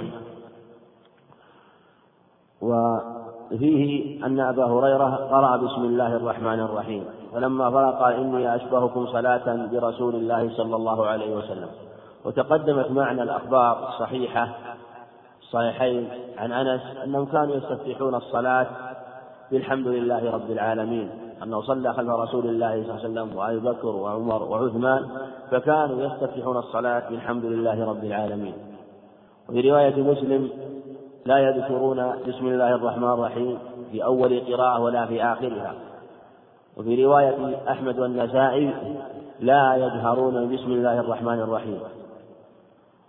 وفيه أن أبا هريرة قرأ بسم الله الرحمن الرحيم فلما فرق قال إني أشبهكم صلاة برسول الله صلى الله عليه وسلم. وتقدمت معنا الأخبار الصحيحة الصحيحين عن أنس أنهم كانوا يستفتحون الصلاة بالحمد لله رب العالمين أنه صلى خلف رسول الله صلى الله عليه وسلم وأبي بكر وعمر وعثمان فكانوا يستفتحون الصلاة بالحمد لله رب العالمين. وفي رواية مسلم لا يذكرون بسم الله الرحمن الرحيم في أول قراءة ولا في آخرها. وفي رواية أحمد والنسائي لا يجهرون بسم الله الرحمن الرحيم.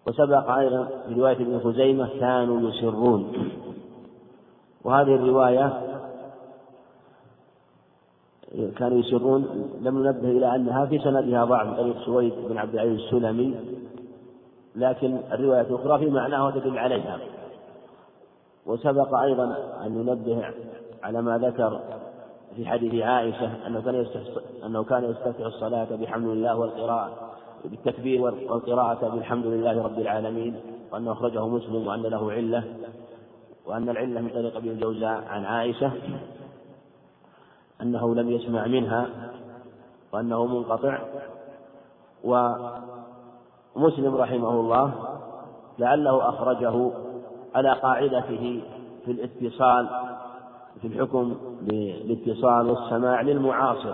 وسبق أيضا في رواية ابن خزيمة كانوا يسرون. وهذه الرواية كانوا يسرون لم ننبه إلى أنها في سندها ضعف طريق سويد بن عبد العزيز السلمي لكن الرواية الأخرى في معناها وتدل عليها. وسبق أيضا أن ننبه على ما ذكر في حديث عائشة أنه كان أنه كان يستفتح الصلاة بحمد الله والقراءة. بالتكبير والقراءة بالحمد لله رب العالمين وأنه أخرجه مسلم وأن له علة وأن العلة من طريق أبي الجوزاء عن عائشة أنه لم يسمع منها وأنه منقطع ومسلم رحمه الله لعله أخرجه على قاعدته في الاتصال في الحكم بالاتصال والسماع للمعاصر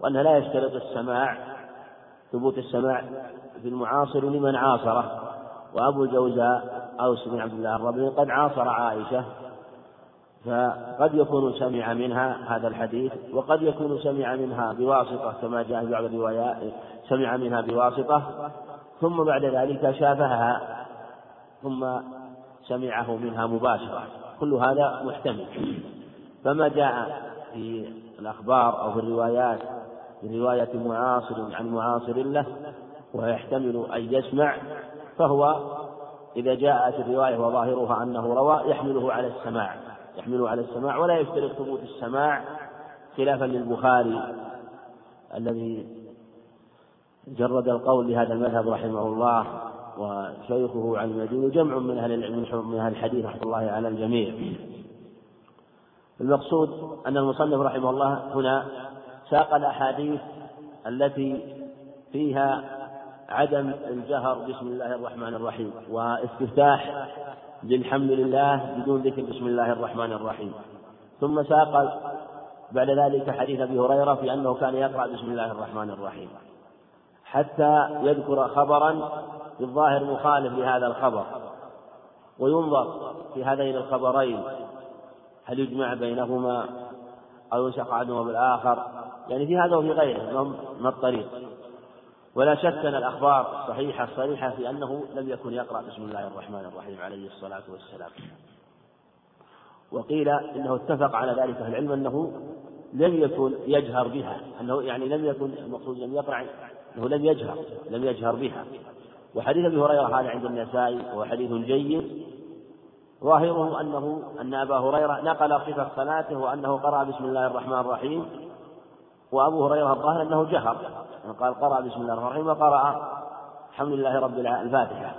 وأنه لا يشترط السماع ثبوت السماع في المعاصر لمن عاصره. وأبو الجوزاء أوس بن عبد الله الربيع قد عاصر عائشة فقد يكون سمع منها هذا الحديث وقد يكون سمع منها بواسطة كما جاء في بعض الروايات سمع منها بواسطة ثم بعد ذلك شافهها ثم سمعه منها مباشرة. كل هذا محتمل. فما جاء في الأخبار أو في الروايات في رواية معاصر عن معاصر له ويحتمل أن يسمع فهو إذا جاءت الرواية وظاهرها أنه روى يحمله على السماع يحمله على السماع ولا يشترط ثبوت السماع خلافا للبخاري الذي جرد القول لهذا المذهب رحمه الله وشيخه عن المدينة جمع من أهل العلم من أهل الحديث رحمة الله على الجميع. المقصود أن المصنف رحمه الله هنا ساق الأحاديث التي فيها عدم الجهر بسم الله الرحمن الرحيم واستفتاح بالحمد لله بدون ذكر بسم الله الرحمن الرحيم. ثم ساق بعد ذلك حديث أبي هريرة في أنه كان يقرأ بسم الله الرحمن الرحيم. حتى يذكر خبرا في الظاهر مخالف لهذا الخبر. وينظر في هذين الخبرين هل يجمع بينهما أو ينسق أحدهما بالآخر. يعني في هذا وفي غيره ما الطريق. ولا شك أن الأخبار الصحيحة الصريحة في أنه لم يكن يقرأ بسم الله الرحمن الرحيم عليه الصلاة والسلام. وقيل إنه اتفق على ذلك أهل العلم أنه لم يكن يجهر بها أنه يعني لم يكن المقصود لم يقرأ أنه لم يجهر لم يجهر بها. وحديث أبي هريرة هذا عند النسائي وهو حديث جيد. ظاهره أنه أن أبا هريرة نقل صفة صلاته وأنه قرأ بسم الله الرحمن الرحيم. وأبو هريرة الظاهر أنه جهر. قال قرأ بسم الله الرحمن الرحيم وقرأ الحمد لله رب العالمين الفاتحة.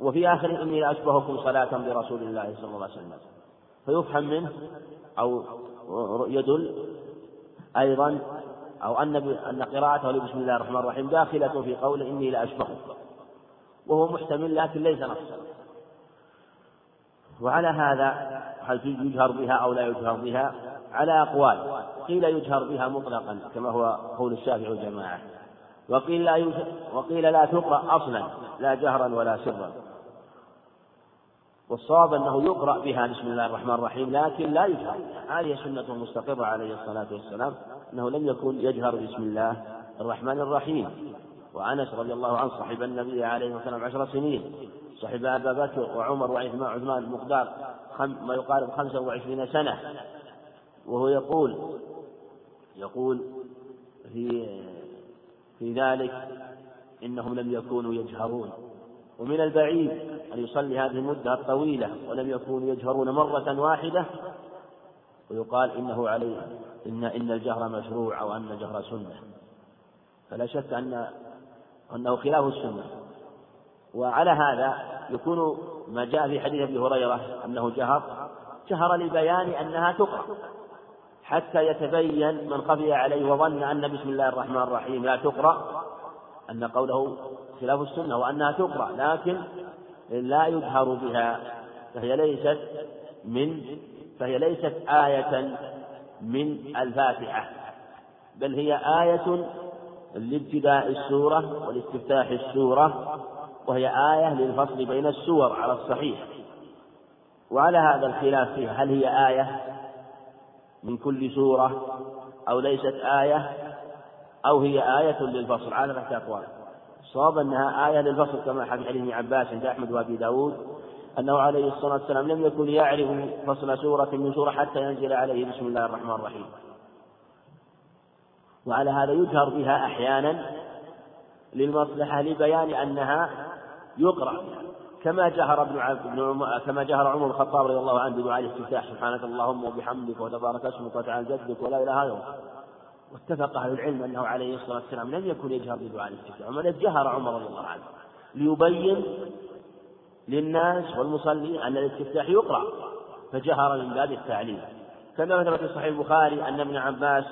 وفي آخر إني لأشبهكم صلاة برسول الله صلى الله عليه وسلم. فيفهم منه أو يدل أيضا أو أن أن قراءته لبسم الله الرحمن الرحيم داخلة في قول إني لأشبهك وهو محتمل لكن ليس نصا وعلى هذا هل يجهر بها أو لا يجهر بها؟ على أقوال. قيل يجهر بها مطلقا كما هو قول الشافعي والجماعة. وقيل لا وقيل لا تقرأ أصلا لا جهرا ولا سرا. والصواب أنه يقرأ بها بسم الله الرحمن الرحيم لكن لا يجهر. هذه سنة مستقرة عليه الصلاة والسلام أنه لم يكن يجهر بسم الله الرحمن الرحيم. وأنس رضي الله عنه صحب النبي عليه الصلاة والسلام عشر سنين. صحب أبا بكر وعمر وعثمان عثمان ما يقارب خمسة وعشرين سنة. وهو يقول يقول في في ذلك إنهم لم يكونوا يجهرون. ومن البعيد أن يصلي هذه المدة الطويلة ولم يكونوا يجهرون مرة واحدة ويقال إنه عليه إن إن الجهر مشروع أو أن الجهر سنة. فلا شك أن أنه خلاف السنة. وعلى هذا يكون ما جاء في حديث أبي هريرة أنه جهر جهر لبيان أنها تقرأ. حتى يتبين من خفي عليه وظن أن بسم الله الرحمن الرحيم لا تقرأ أن قوله خلاف السنة وأنها تقرأ لكن لا يجهر بها فهي ليست من فهي ليست آية من الفاتحة بل هي آية لابتداء السورة ولاستفتاح السورة وهي آية للفصل بين السور على الصحيح. وعلى هذا الخلاف فيه هل هي آية؟ من كل سورة أو ليست آية أو هي آية للفصل. على ثلاثة أقوال. الصواب أنها آية للفصل كما حديث ابن عباس عند أحمد وأبي داود أنه عليه الصلاة والسلام لم يكن يعرف فصل سورة من سورة حتى ينزل عليه بسم الله الرحمن الرحيم. وعلى هذا يجهر بها أحيانا للمصلحة لبيان أنها يقرأ. كما جهر ابن كما جهر عمر بن الخطاب رضي الله عنه بدعاء الاستفتاح سبحانك اللهم وبحمدك وتبارك اسمك وتعالى جدك ولا إله إلا واتفق أهل العلم أنه عليه الصلاة والسلام لم يكن يجهر بدعاء الاستفتاح بل جهر عمر رضي الله عنه ليبين للناس والمصلين أن الاستفتاح يقرأ فجهر من باب التعليم كما ثبت في صحيح البخاري أن ابن عباس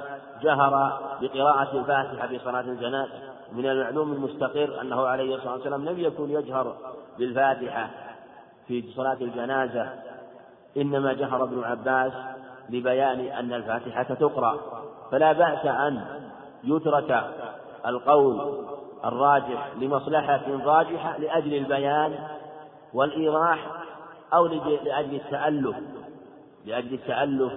جهر بقراءة الفاتحة في صلاة الجنازة. من المعلوم المستقر أنه عليه الصلاة والسلام لم يكن يجهر بالفاتحة في صلاة الجنازة إنما جهر ابن عباس لبيان أن الفاتحة تقرأ. فلا بأس أن يترك القول الراجح لمصلحة راجحة لأجل البيان والإيضاح أو لأجل التألف لأجل التألف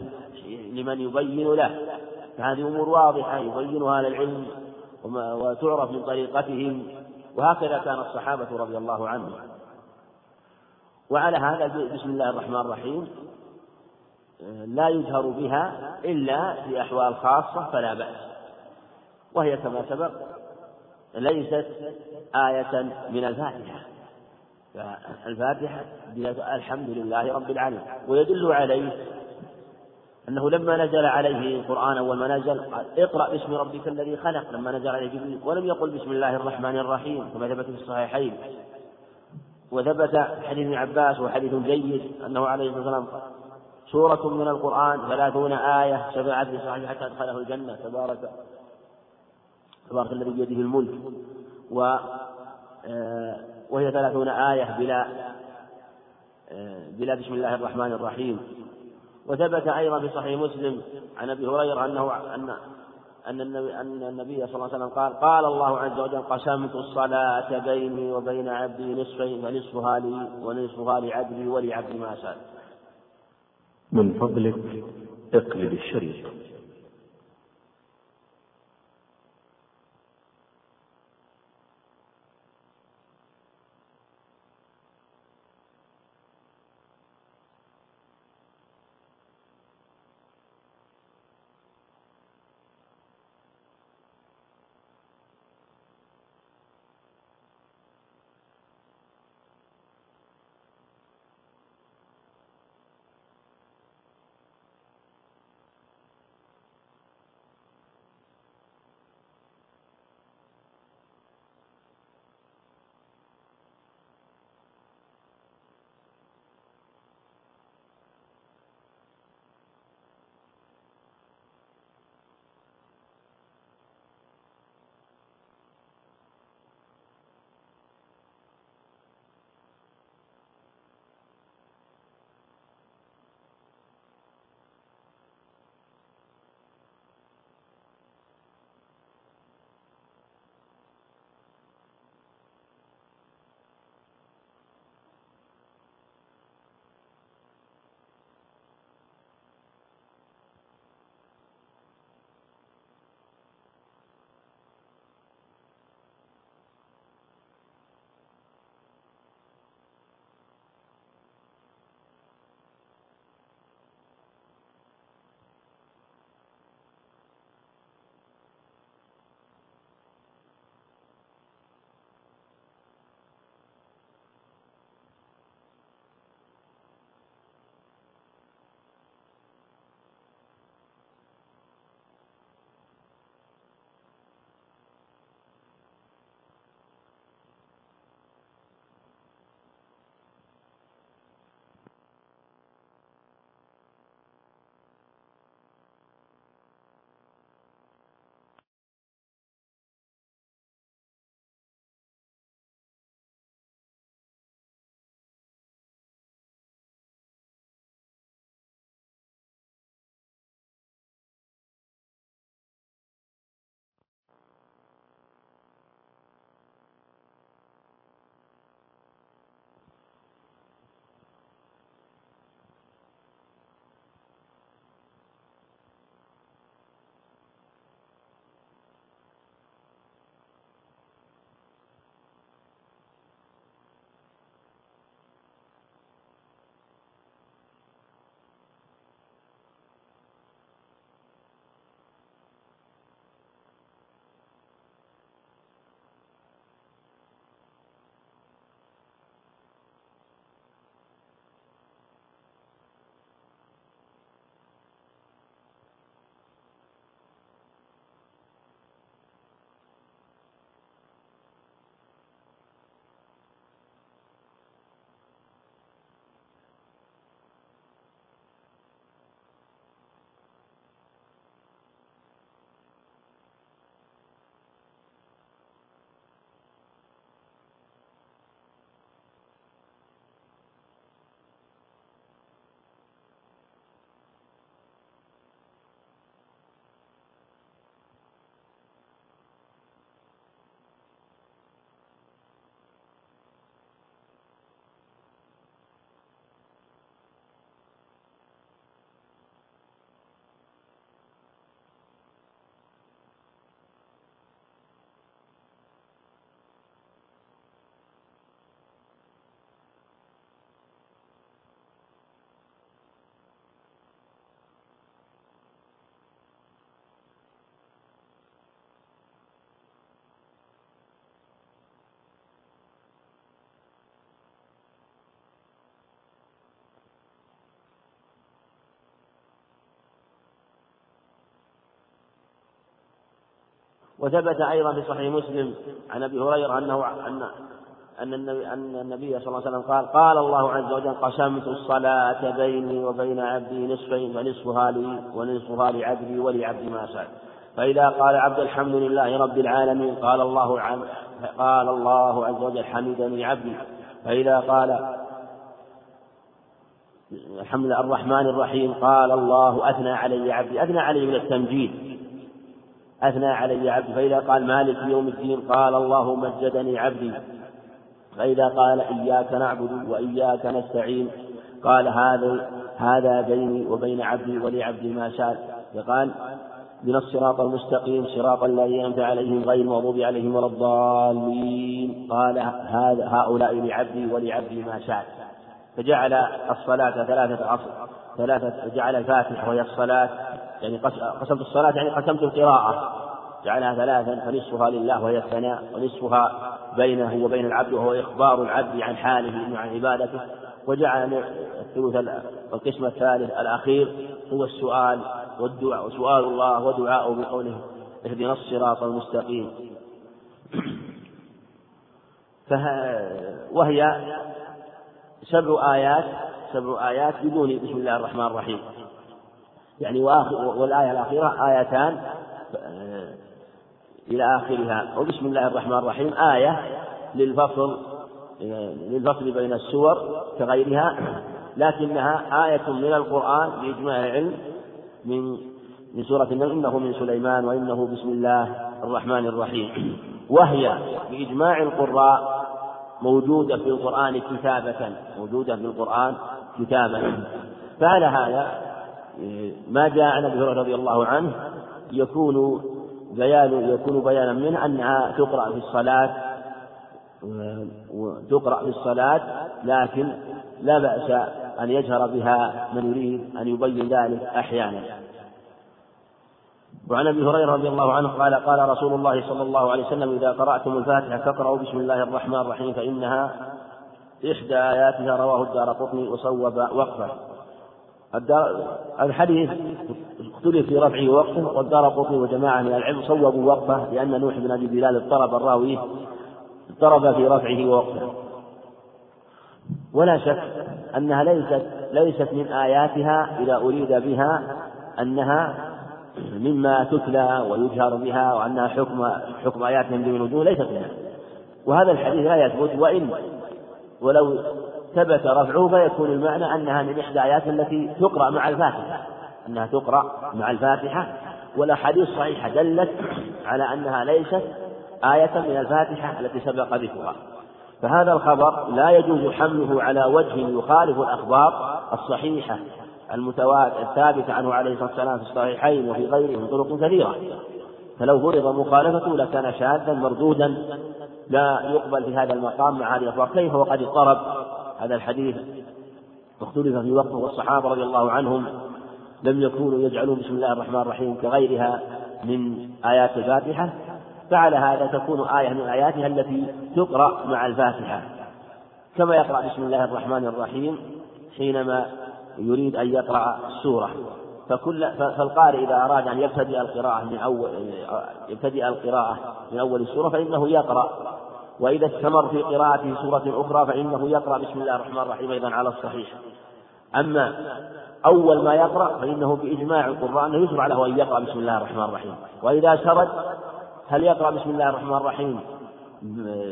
لمن يبين له. فهذه أمور واضحة يبينها العلم وتعرف من طريقتهم. وهكذا كان الصحابة رضي الله عنهم. وعلى هذا بسم الله الرحمن الرحيم. لا يجهر بها إلا في أحوال خاصة فلا بأس. وهي كما سبق ليست آية من الفاتحة. فالفاتحة الحمد لله رب العالمين. ويدل عليه أنه لما نزل عليه القرآن أول ما نزل قال اقرأ باسم ربك الذي خلق لما نزل عليه جبريل ولم يقل بسم الله الرحمن الرحيم كما ثبت في الصحيحين. وثبت حديث ابن عباس وحديث جيد أنه عليه الصلاة والسلام سورة من القرآن ثلاثون آية شفعت صحيح حتى أدخله الجنة تبارك تبارك الذي بيده الملك. و آه، وهي ثلاثون آية بلا آه، بلا بسم الله الرحمن الرحيم. وثبت أيضا في صحيح مسلم عن أبي هريرة أنه أن أن النبي أن النبي صلى الله عليه وسلم قال قال الله عز وجل قسمت الصلاة بيني وبين عبدي نصفين فنصفها لي ونصفها لعبدي ولعبدي ما سأل. من فضلك اقلب الشريط. وثبت أيضا في صحيح مسلم عن أبي هريرة أنه أن أن النبي أن النبي صلى الله عليه وسلم قال قال الله عز وجل قسمت الصلاة بيني وبين عبدي نصفين فنصفها لي ونصفها لعبدي ولعبدي ما سأل فإذا قال عبد الحمد لله رب العالمين قال الله عن قال الله عز وجل حمدني عبدي. فإذا قال الحمد الرحمن الرحيم قال الله أثنى علي عبدي. أثنى علي من التمجيد. أثنى علي عبدي فإذا قال مالك يوم الدين قال الله مجدني عبدي. فإذا قال إياك نعبد وإياك نستعين قال هذا هذا بيني وبين عبدي ولعبدي ما شاء. فقال من الصراط المستقيم صراط الذين أنعمت عليهم غير المغضوب عليهم ولا الضالين. قال هذا هؤلاء لعبدي ولعبدي ما شاء. فجعل الصلاة ثلاثة أصل ثلاثة جعل الفاتحة وهي الصلاة. يعني قسمت الصلاة يعني قسمت القراءة. جعلها ثلاثا فنصفها لله وهي الثناء ونصفها بينه وبين العبد وهو إخبار العبد عن حاله وعن عبادته. وجعل الثلث القسم الثالث الأخير هو السؤال والدعاء وسؤال الله ودعاءه بقوله اهدنا الصراط المستقيم. وهي سبع آيات سبع آيات بدون بسم الله الرحمن الرحيم. يعني والآية الأخيرة آيتان إلى آخرها. وبسم الله الرحمن الرحيم. آية للفصل للفصل بين السور كغيرها لكنها آية من القرآن بإجماع العلم من من سورة النمل. إنه من سليمان وإنه بسم الله الرحمن الرحيم. وهي بإجماع القراء موجودة في القرآن كتابة موجودة في القرآن كتابة. فعلى هذا ما جاء عن أبي هريرة رضي الله عنه يكون بيان يكون بيانا منه أنها تقرأ في الصلاة تقرأ في الصلاة لكن لا بأس أن يجهر بها من يريد أن يبين ذلك أحيانا. وعن أبي هريرة رضي الله عنه قال قال رسول الله صلى الله عليه وسلم إذا قرأتم الفاتحة فاقرأوا بسم الله الرحمن الرحيم فإنها إحدى آياتها رواه الدار قطني وصوب وقفه. الحديث اختلف في رفعه ووقفه والدار قطني وجماعة من العلم صوبوا وقفه لأن نوح بن أبي بلال اضطرب الراوي اضطرب في رفعه ووقفه. ولا شك أنها ليست ليست من آياتها إذا أريد بها أنها مما تتلى ويجهر بها وأنها حكم حكم آيات من وجوه ليست منها. وهذا الحديث لا يثبت وإن ولو ثبت رفعه فيكون المعنى أنها من إحدى آيات التي تقرأ مع الفاتحة أنها تقرأ مع الفاتحة والأحاديث صحيحة دلت على أنها ليست آية من الفاتحة التي سبق ذكرها. فهذا الخبر لا يجوز حمله على وجه يخالف الأخبار الصحيحة المتواتر الثابت عنه عليه الصلاة والسلام في الصحيحين وفي غيره من طرق كثيرة. فلو فرض مخالفته لكان شاذا مردودا لا يقبل في هذا المقام مع هذه الأخبار. كيف وقد اضطرب هذا الحديث واختلف في وقته والصحابة رضي الله عنهم لم يكونوا يجعلون بسم الله الرحمن الرحيم كغيرها من آيات الفاتحة. فعلى هذا تكون آية من آياتها التي تقرأ مع الفاتحة. كما يقرأ بسم الله الرحمن الرحيم حينما يريد أن يقرأ السورة. فكل فالقارئ إذا أراد أن يبتدئ القراءة من أول يبتدئ القراءة من أول السورة فإنه يقرأ وإذا استمر في قراءته سورة أخرى فإنه يقرأ بسم الله الرحمن الرحيم أيضا على الصحيح. أما أول ما يقرأ فإنه بإجماع القراء أنه يشرع له أن يقرأ بسم الله الرحمن الرحيم. وإذا سرد هل يقرأ بسم الله الرحمن الرحيم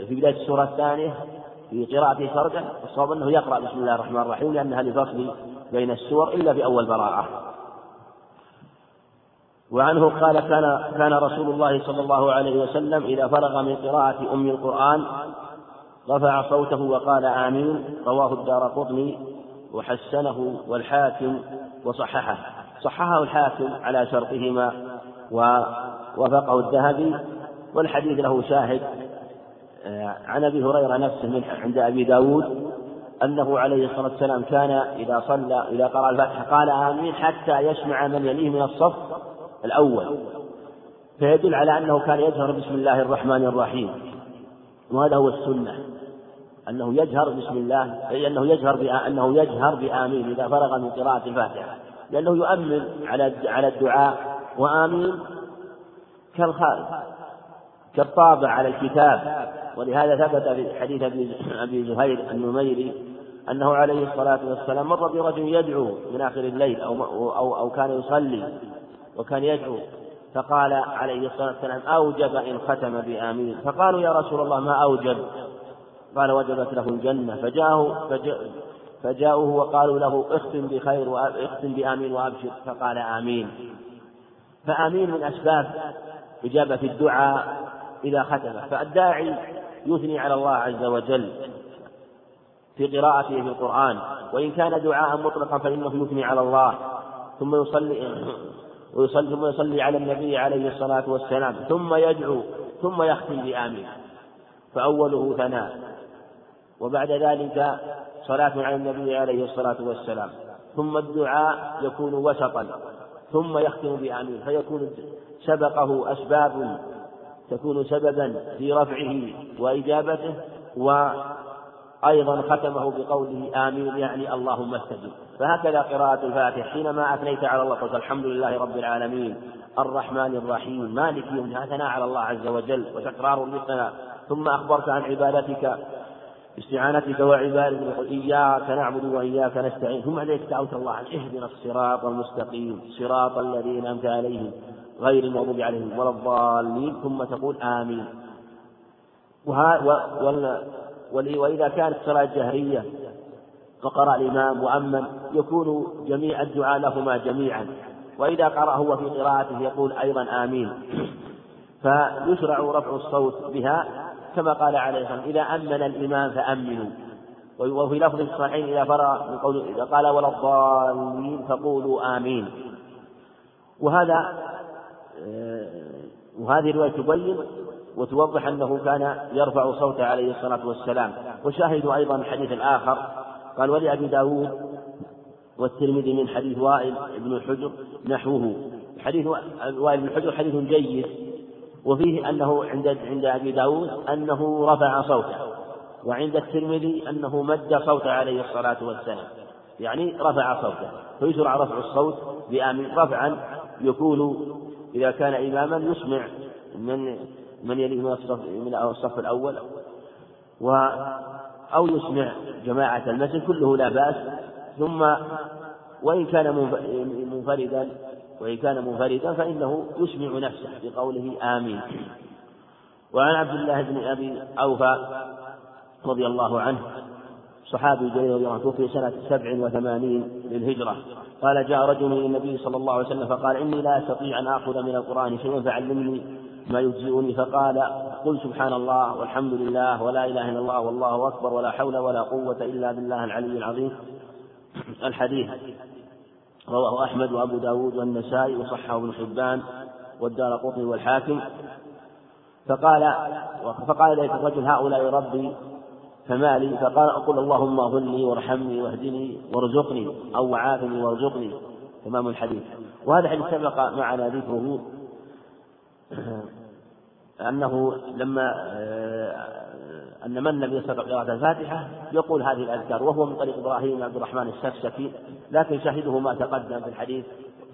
في بداية السورة الثانية في قراءته سردا الصواب أنه يقرأ بسم الله الرحمن الرحيم لأنها لفصل بين السور إلا بأول براءة. وعنه قال كان كان رسول الله صلى الله عليه وسلم إذا فرغ من قراءة أم القرآن رفع صوته وقال آمين رواه الدار قطني وحسنه والحاكم وصححه. صححه الحاكم على شرطهما ووافقه الذهبي والحديث له شاهد. آه، عن أبي هريرة نفسه من عند أبي داود أنه عليه الصلاة والسلام كان إذا صلى إذا قرأ الفاتحة قال آمين حتى يسمع من يليه من الصف الأول. فيدل على أنه كان يجهر بسم الله الرحمن الرحيم. وهذا هو السنة. أنه يجهر بسم الله أي أنه يجهر أنه يجهر بآمين إذا فرغ من قراءة الفاتحة. لأنه يؤمن على على الدعاء وآمين كالخارج كالطابع على الكتاب. ولهذا ثبت في حديث أبي زهير النميري أنه عليه الصلاة والسلام مر برجل يدعو من آخر الليل أو, أو, أو كان يصلي. وكان يدعو فقال عليه الصلاة والسلام أوجب إن ختم بآمين فقالوا يا رسول الله ما أوجب؟ قال وجبت له الجنة. فجاءه فجاءوه وقالوا له اختم بخير اختم بآمين وأبشر. فقال آمين. فآمين من أسباب إجابة الدعاء إذا ختم. فالداعي يثني على الله عز وجل في قراءته في القرآن. وإن كان دعاء مطلقا فإنه يثني على الله. ثم يصلي ويصلي ثم يصلي على النبي عليه الصلاة والسلام ثم يدعو ثم يختم بآمين. فأوله ثناء. وبعد ذلك صلاة على النبي عليه الصلاة والسلام. ثم الدعاء يكون وسطا ثم يختم بآمين. فيكون سبقه أسباب تكون سببا في رفعه وإجابته وأيضا ختمه بقوله آمين يعني اللهم استجب. فهكذا قراءة الفاتح حينما أثنيت على الله قلت الحمد لله رب العالمين. الرحمن الرحيم. مالك يوم ثناء على الله عز وجل وتكرار للثناء ثم أخبرت عن عبادتك استعانتك وعبادتك. إياك نعبد وإياك نستعين. ثم عليك دعوت الله عن اهدنا الصراط المستقيم. صراط الذين أنعمت عليهم غير المغضوب عليهم ولا الضالين. ثم تقول آمين. وإذا كانت صلاة جهرية فقرأ الإمام وأمن يكون جميع الدعاء لهما جميعا. وإذا قرأ هو في قراءته يقول أيضا آمين. فيشرع رفع الصوت بها كما قال عليه الصلاة إذا أمن الإمام فأمنوا. وفي لفظ الصحيح إذا فرغ من قول إذا قال ولا الضالين فقولوا آمين. وهذا آه، وهذه الرواية تبين وتوضح أنه كان يرفع صوته عليه الصلاة والسلام. وشاهدوا أيضا الحديث الآخر قال ولأبي داود والترمذي من حديث وائل بن الحجر نحوه. حديث وائل بن الحجر حديث جيد. وفيه أنه عند عند أبي داود أنه رفع صوته وعند الترمذي أنه مد صوته عليه الصلاة والسلام. يعني رفع صوته فيشرع رفع الصوت بآمين رفعا يكون إذا كان إماما يسمع من من يليه من الصف الأول. و أو يسمع جماعة المسجد كله لا بأس ثم وإن كان منفردا وإن كان منفردا فإنه يسمع نفسه بقوله آمين. وعن عبد الله بن أبي أوفى رضي الله عنه صحابي جليل رضي الله توفي سنة سبع وثمانين للهجرة. قال جاء رجل إلى النبي صلى الله عليه وسلم فقال إني لا أستطيع أن آخذ من القرآن شيئا فعلمني ما يجزئني فقال قل سبحان الله والحمد لله ولا إله إلا الله والله أكبر ولا حول ولا قوة إلا بالله العلي العظيم. الحديث رواه أحمد وأبو داود والنسائي وصححه ابن حبان والدار قطني والحاكم. فقال فقال ذلك الرجل هؤلاء ربي فما لي فقال أقول اللهم اغفر لي وارحمني واهدني وارزقني أو عافني وارزقني. تمام الحديث. وهذا الحديث سبق معنا ذكره. أنه لما أن من لم يستطع قراءة الفاتحة يقول هذه الأذكار وهو من طريق إبراهيم عبد الرحمن السفسفي لكن شاهده ما تقدم في الحديث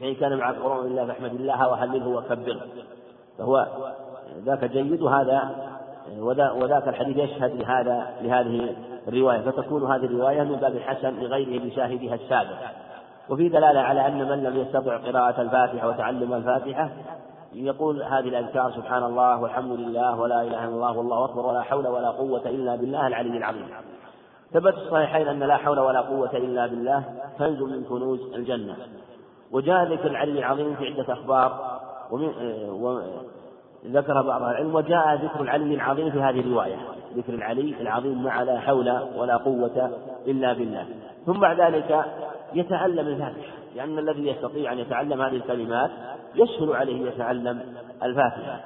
فإن كان مع قرون الله فاحمد الله وهلله وكبره فهو ذاك جيد وهذا وذاك الحديث يشهد لهذا لهذه الرواية. فتكون هذه الرواية من باب الحسن لغيره بشاهدها السابق. وفي دلالة على أن من لم يستطع قراءة الفاتحة وتعلم الفاتحة يقول هذه الأذكار سبحان الله والحمد لله ولا إله إلا الله والله أكبر ولا حول ولا قوة إلا بالله العلي العظيم. ثبت الصحيحين أن لا حول ولا قوة إلا بالله كنز من كنوز الجنة. وجاء ذكر العلي العظيم في عدة أخبار ومن ذكر بعض العلم وجاء ذكر العلي العظيم في هذه الرواية. ذكر العلي العظيم مع لا حول ولا قوة إلا بالله. ثم بعد ذلك يتعلم الفاتحة لأن الذي يستطيع أن يتعلم هذه الكلمات يسهل عليه يتعلم الفاتحة.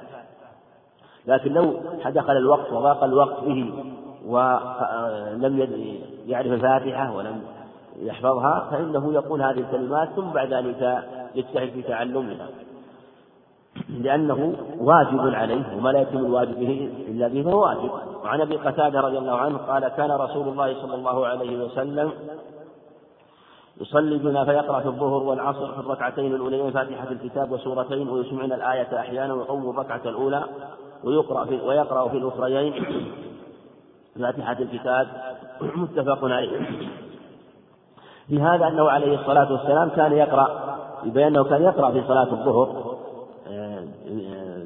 لكن لو دخل الوقت وضاق الوقت به ولم يعرف الفاتحة ولم يحفظها فإنه يقول هذه الكلمات ثم بعد ذلك يجتهد في تعلمها. لأنه واجب عليه وما لا يتم الواجب به إلا به فهو واجب. وعن أبي قتادة رضي الله عنه قال كان رسول الله صلى الله عليه وسلم يصلي بنا فيقرأ في الظهر والعصر في الركعتين الأوليين فاتحة الكتاب وسورتين ويسمعنا الآية أحيانا ويقوم الركعة الأولى ويقرأ في ويقرأ في الأخريين. فاتحة الكتاب متفق عليه. في هذا أنه عليه الصلاة والسلام كان يقرأ يبين أنه كان يقرأ في صلاة الظهر آه،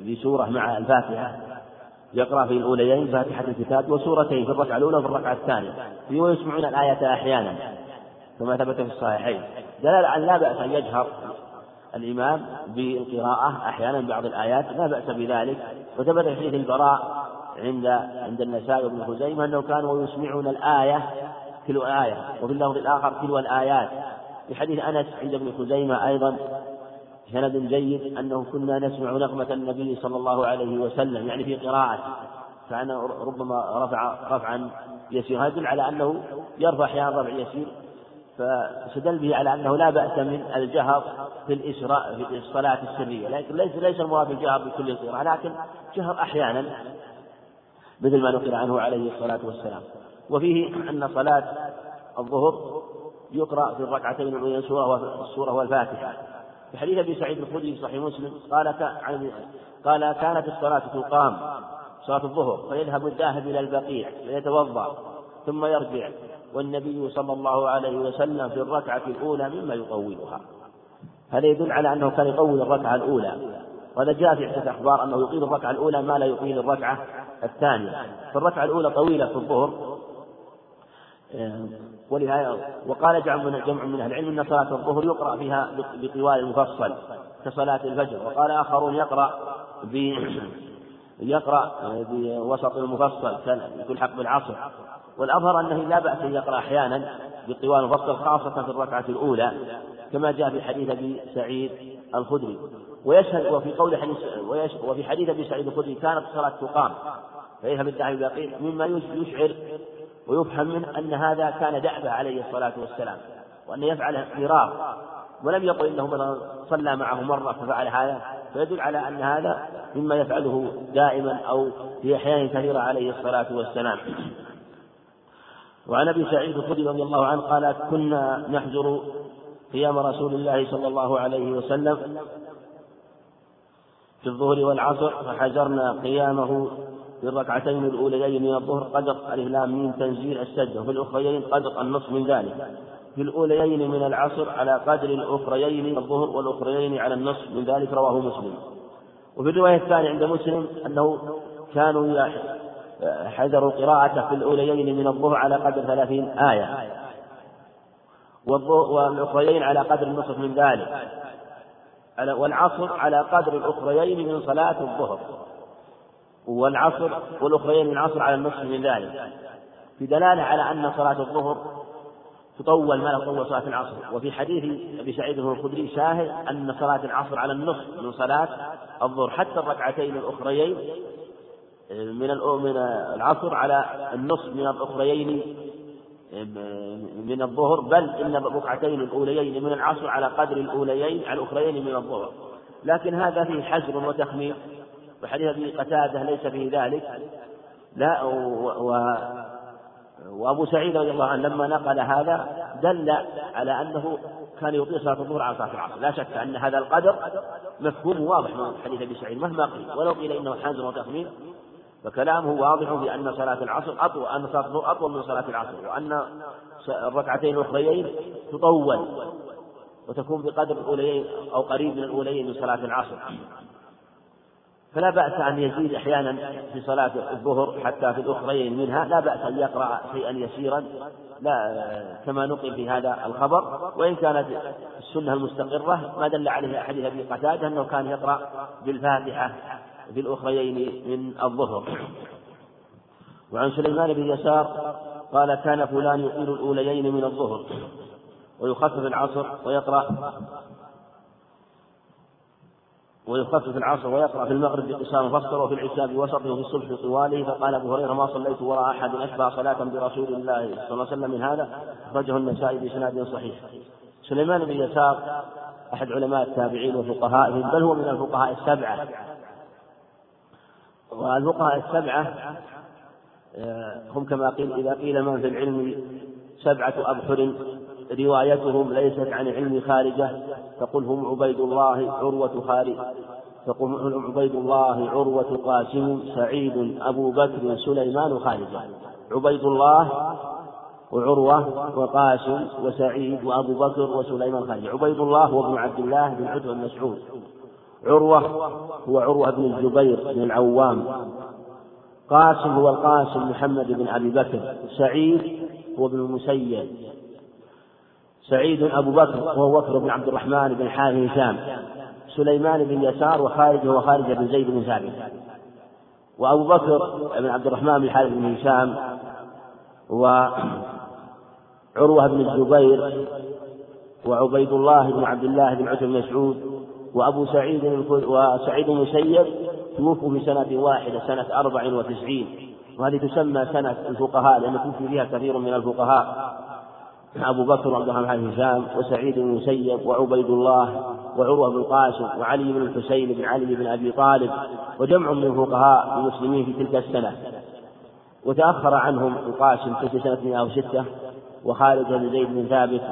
بسورة مع الفاتحة. يقرأ في الأوليين فاتحة الكتاب وسورتين في الركعة الأولى وفي الركعة الثانية. ويسمعون الآية أحيانا. كما ثبت في الصحيحين. دلالة على لا بأس أن يجهر الإمام بالقراءة أحيانا بعض الآيات لا بأس بذلك. وثبت في حديث البراء عند عند النسائي وابن خزيمة أنه كانوا يسمعون الآية تلو آية وفي اللفظ الآخر تلو الآيات. في حديث أنس عند ابن خزيمة أيضا سند جيد أنه كنا نسمع نغمة النبي صلى الله عليه وسلم يعني في قراءة. كان ربما رفع رفعا يسيرا يدل على أنه يرفع أحيانا رفع يسير. فاستدل به على أنه لا بأس من الجهر في الإسراء في الصلاة السرية. لكن ليس ليس المراد الجهر بكل القراءة لكن جهر أحيانا مثل ما نقل عنه عليه الصلاة والسلام. وفيه أن صلاة الظهر يقرأ في الركعتين الأولى سورة السورة والفاتحة. في حديث أبي سعيد الخدري في صحيح مسلم قال قال كانت الصلاة تقام صلاة الظهر فيذهب الذاهب إلى البقيع فيتوضأ ثم يرجع والنبي صلى الله عليه وسلم في الركعة الأولى مما يطولها. هذا يدل على أنه كان يطول الركعة الأولى. وهذا جاء في عدة أخبار أنه يطيل الركعة الأولى ما لا يطيل الركعة الثانية. فالركعة الأولى طويلة في الظهر. ولهذا وقال جمع من أهل العلم أن صلاة الظهر يقرأ فيها بطوال المفصل كصلاة الفجر. وقال آخرون يقرأ ب *clears throat* يقرأ بوسط المفصل يلحق بالعصر. والأظهر أنه لا بأس أن يقرأ أحيانا بطوال المفصل خاصة في الركعة الأولى كما جاء في حديث أبي سعيد الخدري. ويشهد وفي قول حديث وفي حديث أبي سعيد الخدري كانت الصلاة تقام. فيذهب الداعي الباقي مما يشعر ويفهم منه أن هذا كان دأبه عليه الصلاة والسلام وأن يفعل مرار ولم يقل إنه مثلا صلى معه مرة ففعل هذا. فيدل على أن هذا مما يفعله دائما أو في أحيان كثيرة عليه الصلاة والسلام. وعن أبي سعيد الخدري رضي الله عنه قال كنا نحجر قيام رسول الله صلى الله عليه وسلم في الظهر والعصر فحجرنا قيامه في الركعتين الأوليين من الظهر قدر ألف لام تنزيل السجدة وفي الأخريين قدر النصف من ذلك. في الأوليين من العصر على قدر الأخريين من الظهر والأخريين على النصف من ذلك رواه مسلم. وفي الرواية الثانية عند مسلم أنه كانوا حذروا قراءته في الأوليين من الظهر على قدر ثلاثين آية. والأخريين على قدر النصف من ذلك. والعصر على قدر الأخريين من صلاة الظهر. والعصر والأخريين من العصر على النصف من ذلك. في دلالة على أن صلاة الظهر تطول ما تطول صلاة العصر. وفي حديث أبي سعيد الخدري شاهد أن صلاة العصر على النصف من صلاة الظهر. حتى الركعتين الأخريين من من العصر على النصف من الأخريين من الظهر بل إن الركعتين الأوليين من العصر على قدر الأوليين على الأخريين من الظهر. لكن هذا فيه حجر وتخمير وحديث أبي قتادة ليس فيه ذلك. لا و وأبو سعيد رضي الله عنه لما نقل هذا دل على أنه كان يطيل صلاة الظهر على صلاة العصر. لا شك أن هذا القدر مفهوم واضح من حديث أبي سعيد مهما قيل. ولو قيل إنه حجر وتخمير فكلامه واضح في أن صلاة العصر أطول أن صلاة الظهر أطول من صلاة العصر وأن الركعتين الأخريين تطول وتكون بقدر الأوليين أو قريب من الأوليين من صلاة العصر. فلا بأس أن يزيد أحيانا في صلاة الظهر حتى في الأخرين منها لا بأس أن يقرأ شيئا يسيرا لا كما نقل في هذا الخبر. وإن كانت السنة المستقرة ما دل عليه حديث أبي قتادة أنه كان يقرأ بالفاتحة. في الأخريين من الظهر. وعن سليمان بن يسار قال كان فلان يطيل الأوليين من الظهر. ويخفف العصر ويقرأ ويخفف العصر ويقرأ في المغرب بقسام فصل وفي العشاء بوسطه وفي الصبح طواله فقال أبو هريرة ما صليت وراء أحد أشبه صلاة برسول الله صلى الله عليه وسلم من هذا؟ أخرجه النسائي بإسناد صحيح. سليمان بن يسار أحد علماء التابعين وفقهائهم بل هو من الفقهاء السبعة. والفقهاء السبعة آه، هم كما قيل إذا قيل من في العلم سبعة أبحر روايتهم ليست عن علم خارجة تقول هم عبيد الله عروة خالد تقول عبيد الله عروة قاسم سعيد أبو بكر سليمان خالد. عبيد الله وعروة وقاسم وسعيد وأبو بكر وسليمان خالد. عبيد الله هو ابن عبد الله بن عتبة بن مسعود. عروة هو عروة بن الزبير بن العوام. قاسم هو القاسم محمد بن أبي بكر. سعيد هو ابن المسيب. سعيد أبو بكر وهو بكر بن عبد الرحمن بن حارث هشام. سليمان بن يسار وخالد هو خالد بن زيد بن ثابت. وأبو بكر بن عبد الرحمن بن حارث بن هشام. وعروة بن الزبير. وعبيد الله بن عبد الله بن عتب بن مسعود. وأبو سعيد وسعيد المسيب توفوا في سنة واحدة سنة أربع وتسعين. وهذه تسمى سنة الفقهاء لأن توفي فيها كثير من الفقهاء. أبو بكر وعبد الرحمن بن هشام وسعيد بن المسيب وعبيد الله وعروة بن القاسم وعلي بن الحسين بن علي بن أبي طالب وجمع من الفقهاء المسلمين في تلك السنة. وتأخر عنهم القاسم في سنة 106 وخالد بن زيد بن ثابت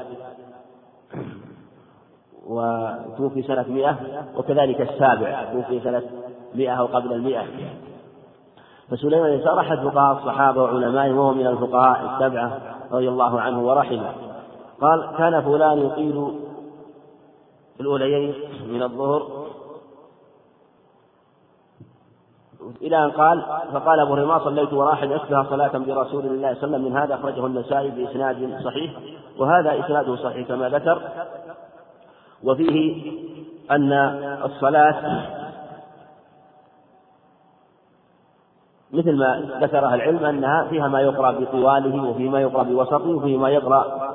وتوفي سنة مئة وكذلك السابع توفي سنة مئة أو قبل المئة. فسليمان يسار أحد فقهاء الصحابة وعلمائهم وهو من الفقهاء السبعة رضي الله عنه ورحمه. قال كان فلان يطيل في الأوليين من الظهر. إلى أن قال فقال أبو ما صليت وراء أحد أشبه صلاة برسول الله صلى الله عليه وسلم من هذا. أخرجه النسائي بإسناد صحيح وهذا إسناده صحيح كما ذكر. وفيه أن الصلاة مثل ما ذكر أهل العلم أنها فيها ما يقرأ بطواله وفيه ما يقرأ بوسطه وفيه ما يقرأ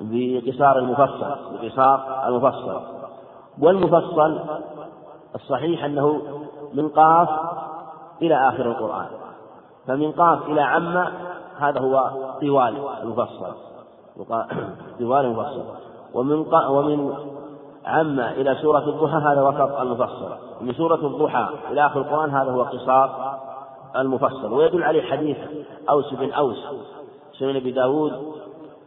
بقصار المفصل بقصار المفصل والمفصل الصحيح أنه من قاف إلى آخر القرآن. فمن قاف إلى عم هذا هو طوال المفصل. طوال المفصل. ومن ومن عم إلى سورة الضحى هذا وسط المفصل. من سورة الضحى إلى آخر القرآن هذا هو قصار المفصل. ويدل عليه حديث أوس بن أوس سنن أبي داود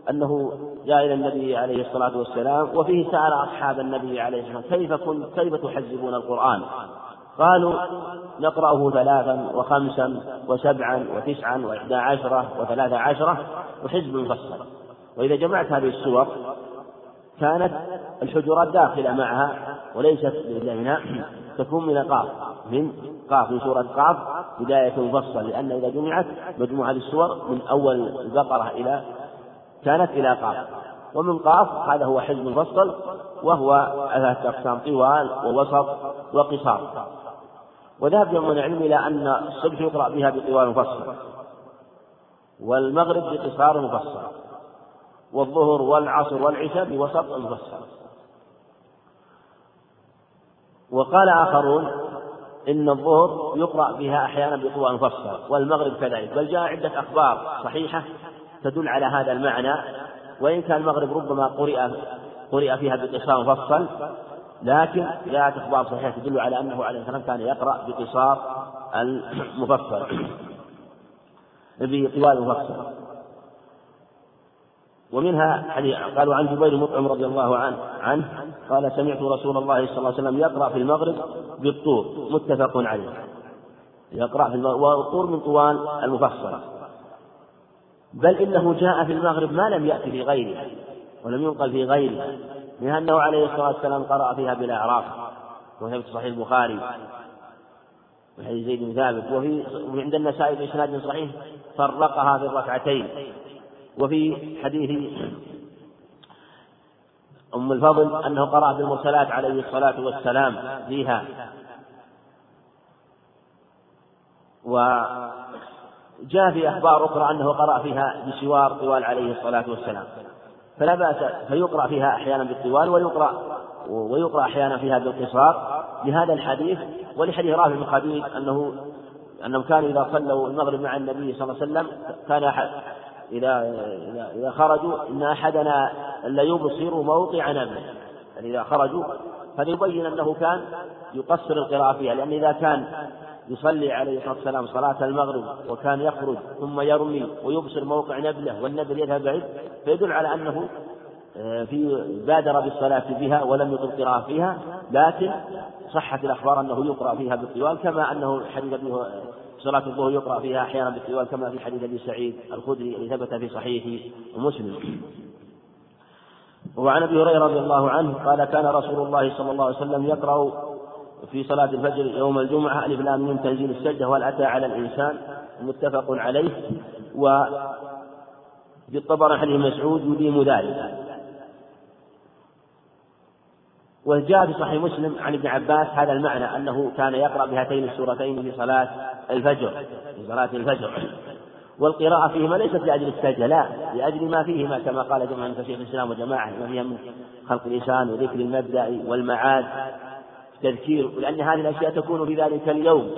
أنه جاء إلى النبي عليه الصلاة والسلام وفيه سأل أصحاب النبي عليه الصلاة والسلام كيف كنت كيف تحزبون القرآن؟ قالوا نقرأه ثلاثا وخمسا وسبعا وتسعا وإحدى عشرة وثلاثة عشرة وحزب مفصل. وإذا جمعت هذه السور كانت الحجرات داخلة معها وليست منها تكون من قاف من قاف من سورة قاف بداية مفصل لأن إذا جمعت مجموعة السور من أول البقرة إلى كانت إلى قاف. ومن قاف هذا هو حزب مفصل وهو ثلاثة أقسام طوال ووسط وقصار. وذهب جمع العلم إلى أن الصبح يقرأ بها بطوال مفصل والمغرب بقصار مفصل. والظهر والعصر والعشاء بوسط مفصل وقال آخرون إن الظهر يقرأ بها أحيانا بطوال مفصل والمغرب كذلك بل جاء عدة أخبار صحيحة تدل على هذا المعنى وإن كان المغرب ربما قرئ قرئ فيها بقصار مفصل لكن جاءت أخبار صحيحة تدل على أنه عليه السلام كان يقرأ بقصار المفصل بطوال المفصل ومنها حديث قالوا عن جبير مطعم رضي الله عنه عنه قال سمعت رسول الله صلى الله عليه وسلم يقرأ في المغرب بالطور متفق عليه. يقرأ في المغرب والطور من طوال المفصل بل إنه جاء في المغرب ما لم يأتي في غيره ولم ينقل في غيره من أنه عليه الصلاة والسلام قرأ فيها بالأعراف وهي في صحيح البخاري في حديث زيد بن ثابت وفي عند النسائي بإسناد صحيح فرقها في الركعتين. وفي حديث أم الفضل أنه قرأ بالمرسلات عليه الصلاة والسلام فيها. وجاء في أخبار أخرى أنه قرأ فيها بسوار طوال عليه الصلاة والسلام. فلا بأس فيقرأ فيها أحيانا بالطوال ويقرأ ويقرأ أحيانا فيها بالقصار. لهذا الحديث ولحديث رافع بن خديج أنه أنهم كانوا إذا صلوا المغرب مع النبي صلى الله عليه وسلم كان إذا إذا خرجوا إن أحدنا لا يبصر موقع نبله يعني إذا خرجوا فليبين أنه كان يقصر القراءة فيها. لأن إذا كان يصلي عليه الصلاة والسلام صلاة المغرب وكان يخرج ثم يرمي ويبصر موقع نبله والنبل يذهب بعيد فيدل على أنه آه، في بادر بالصلاة بها ولم يطل قراءة فيها. لكن صحت الأخبار أنه يقرأ فيها بالطوال كما أنه حديث صلاة الظهر يقرأ فيها أحيانا بالطوال كما في حديث أبي سعيد الخدري الذي ثبت في صحيح مسلم. وعن أبي هريرة رضي الله عنه قال كان رسول الله صلى الله عليه وسلم يقرأ في صلاة الفجر يوم الجمعة ألف لام من تنزيل السجدة وهل أتى على الإنسان؟ متفق عليه. و في الطبر حديث مسعود يديم ذلك. وجاء في صحيح مسلم عن ابن عباس هذا المعنى أنه كان يقرأ بهاتين السورتين في صلاة الفجر في صلاة الفجر. والقراءة فيهما ليست لأجل السجدة لا لأجل ما فيهما كما قال جماعة من شيخ الإسلام وجماعة ما فيها من خلق الإنسان وذكر المبدأ والمعاد تذكير لأن هذه الأشياء تكون في ذلك اليوم.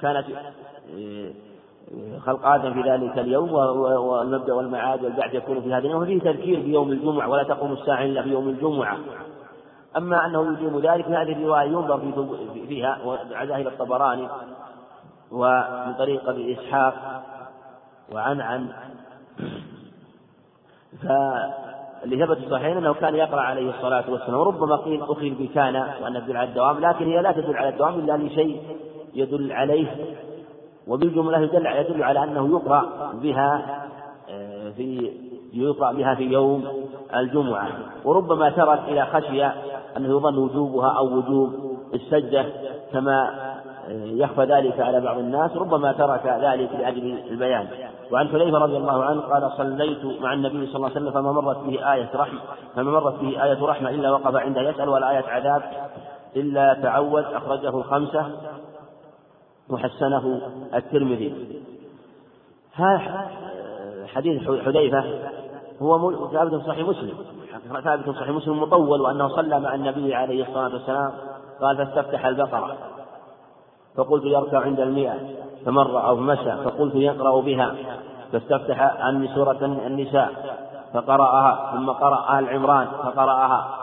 كانت خلق آدم في ذلك اليوم والمبدأ والمعاد والبعث يكون في هذا اليوم. وفيه تذكير في يوم الجمعة ولا تقوم الساعة إلا في يوم الجمعة. أما أنه يجيب ذلك هذه الرواية ينظر فيها وعزاه إلى الطبراني ومن طريق أبي إسحاق وعن عن فاللي ثبت الصحيحين أنه كان يقرأ عليه الصلاة والسلام وربما قيل أخذ بكان وأنها تدل على الدوام لكن هي لا تدل على الدوام إلا لشيء يدل عليه وبالجملة يدل يدل على أنه يقرأ بها آه، في يقرأ بها في يوم الجمعة وربما ترك إلى خشية أنه يظن وجوبها أو وجوب السجدة كما يخفى ذلك على بعض الناس ربما ترك ذلك لأجل البيان. وعن حذيفة رضي الله عنه قال صليت مع النبي صلى الله عليه وسلم فما مرت به آية رحمة فما مرت به آية رحمة إلا وقف عندها يسأل ولا آية عذاب إلا تعود أخرجه الخمسة وحسنه الترمذي. حديث حذيفة هو ثابت في صحيح مسلم. ثابت صحيح مسلم مطول وأنه صلى مع النبي عليه الصلاة والسلام قال فاستفتح البقرة. فقلت يركع عند المئة. فمر أو مشى فقلت يقرأ بها. فاستفتح عني سورة النساء فقرأها ثم قرأ آل عمران فقرأها.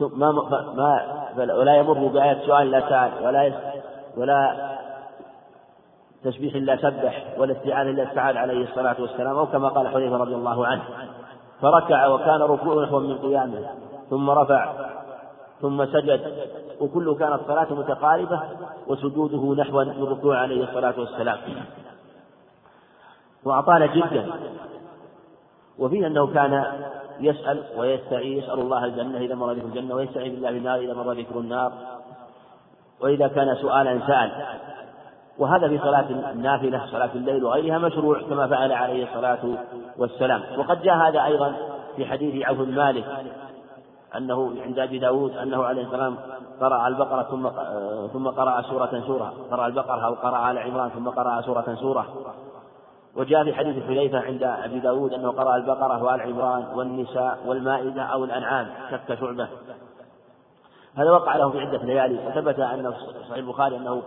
ما ما ولا يمر بآية سؤال لا سأل ولا ولا تسبيح إلا سبح ولا استعاذة إلا استعاذ عليه الصلاة والسلام أو كما قال حذيفة رضي الله عنه. فركع وكان ركوعه نحو من قيامه ثم رفع ثم سجد. وكله كانت صلاته متقاربة وسجوده نحو الركوع عليه الصلاة والسلام. وأطال جدا. وفيه أنه كان يسأل ويستعي يسأل الله الجنة إذا مر ذكر الجنة ويستعي بالله النار إذا مر ذكر النار. وإذا كان سؤالا سأل. وهذا في صلاة النافلة صلاة الليل وغيرها مشروع كما فعل عليه الصلاة والسلام. وقد جاء هذا أيضا في حديث عوف بن مالك أنه عند أبي داود أنه عليه السلام قرأ البقرة ثم ثم قرأ سورة سورة. قرأ البقرة أو قرأ آل عمران ثم قرأ سورة سورة. وجاء في حديث حذيفة عند أبي داود أنه قرأ البقرة وآل عمران والنساء والمائدة أو الأنعام شك شعبة. هذا وقع له في عدة ليالي وثبت أن صحيح البخاري أنه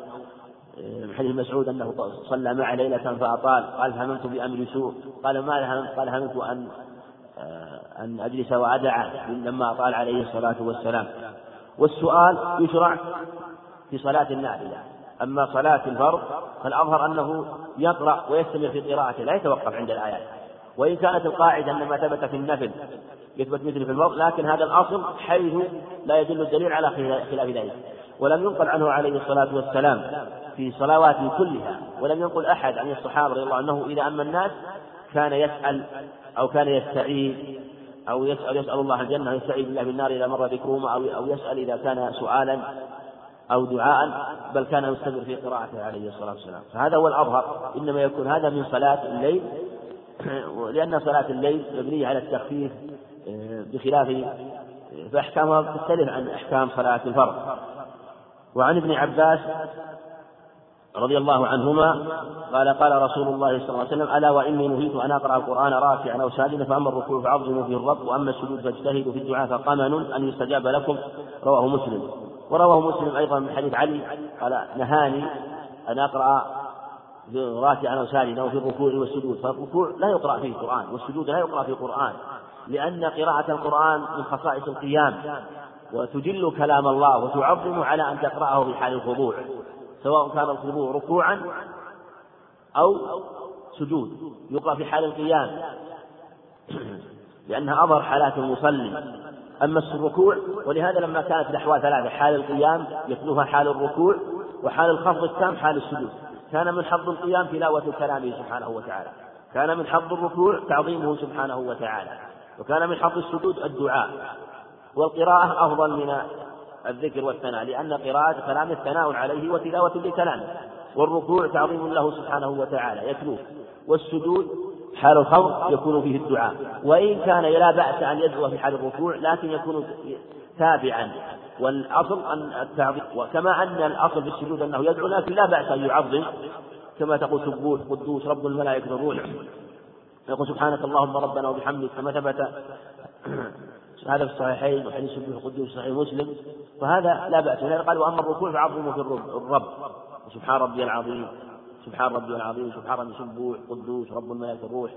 من حديث مسعود أنه صلى معي ليلة فأطال قال هممت بأمر سوء. قال ما هممت قال هممت أن أن أجلس وأدع لما أطال عليه الصلاة والسلام. والسؤال يشرع في صلاة النافلة. أما صلاة الفرض فالأظهر أنه يقرأ ويستمر في قراءته لا يتوقف عند الآيات. وإن كانت القاعدة أن ما ثبت في النفل يثبت مثل في الفرض لكن هذا الأصل حيث لا يدل الدليل على خلاف ذلك. ولم ينقل عنه عليه الصلاة والسلام في صلواته كلها ولم ينقل أحد عن الصحابة رضي الله عنه إذا أما الناس كان يسأل أو كان يستعيذ أو يسأل يسأل الله الجنة ويستعيذ بالله بالنار إذا مر ذكرهما أو أو يسأل إذا كان سؤالا أو دعاء بل كان يستمر في قراءته عليه الصلاة والسلام. فهذا هو الأظهر. إنما يكون هذا من صلاة الليل *clears throat* لأن صلاة الليل مبنية على التخفيف آه، بخلاف فأحكامها تختلف عن أحكام صلاة الفرض. وعن ابن عباس رضي الله عنهما قال قال رسول الله صلى الله عليه وسلم ألا وإني نهيت أن أقرأ القرآن راكعا أو ساجدا فأما الركوع فعظموا فيه الرب وأما السجود فاجتهدوا في الدعاء فقمن أن يستجاب لكم. رواه مسلم. ورواه مسلم أيضا من حديث علي قال نهاني أن أقرأ راكعا أو ساجدا وفي الركوع والسجود. فالركوع لا يقرأ فيه القرآن والسجود لا يقرأ فيه القرآن لأن قراءة القرآن من خصائص القيام. وتجل كلام الله وتعظم على أن تقرأه في حال الخضوع سواء كان الخضوع ركوعا أو سجود يقرأ في حال القيام. لأنها أظهر حالات المصلي. أما الركوع ولهذا لما كانت الأحوال ثلاثة حال القيام يتلوها حال الركوع وحال الخفض التام حال السجود. كان من حظ القيام تلاوة كلامه سبحانه وتعالى. كان من حظ الركوع تعظيمه سبحانه وتعالى. وكان من حظ السجود الدعاء. والقراءة أفضل من الذكر والثناء لأن قراءة كلام الثناء عليه وتلاوة لكلامه والركوع تعظيم له سبحانه وتعالى يتلوه والسجود حال الخوف يكون فيه الدعاء وإن كان لا بأس أن يدعو في حال الركوع لكن يكون تابعا والأصل أن التعظيم وكما أن الأصل في السجود أنه يدعو لكن لا بأس أن يعظم كما تقول سبوح قدوس رب الملائكة الروح يقول سبحانك اللهم ربنا وبحمدك كما ثبت هذا في الصحيحين وحديث سبوح قدوس صحيح مسلم فهذا لا بأس ولهذا قال وأما الركوع فعظموا في الرب سبحان ربي العظيم. سبحان ربي العظيم. سبحان ربي سبوح قدوس رب الملائكة الروح.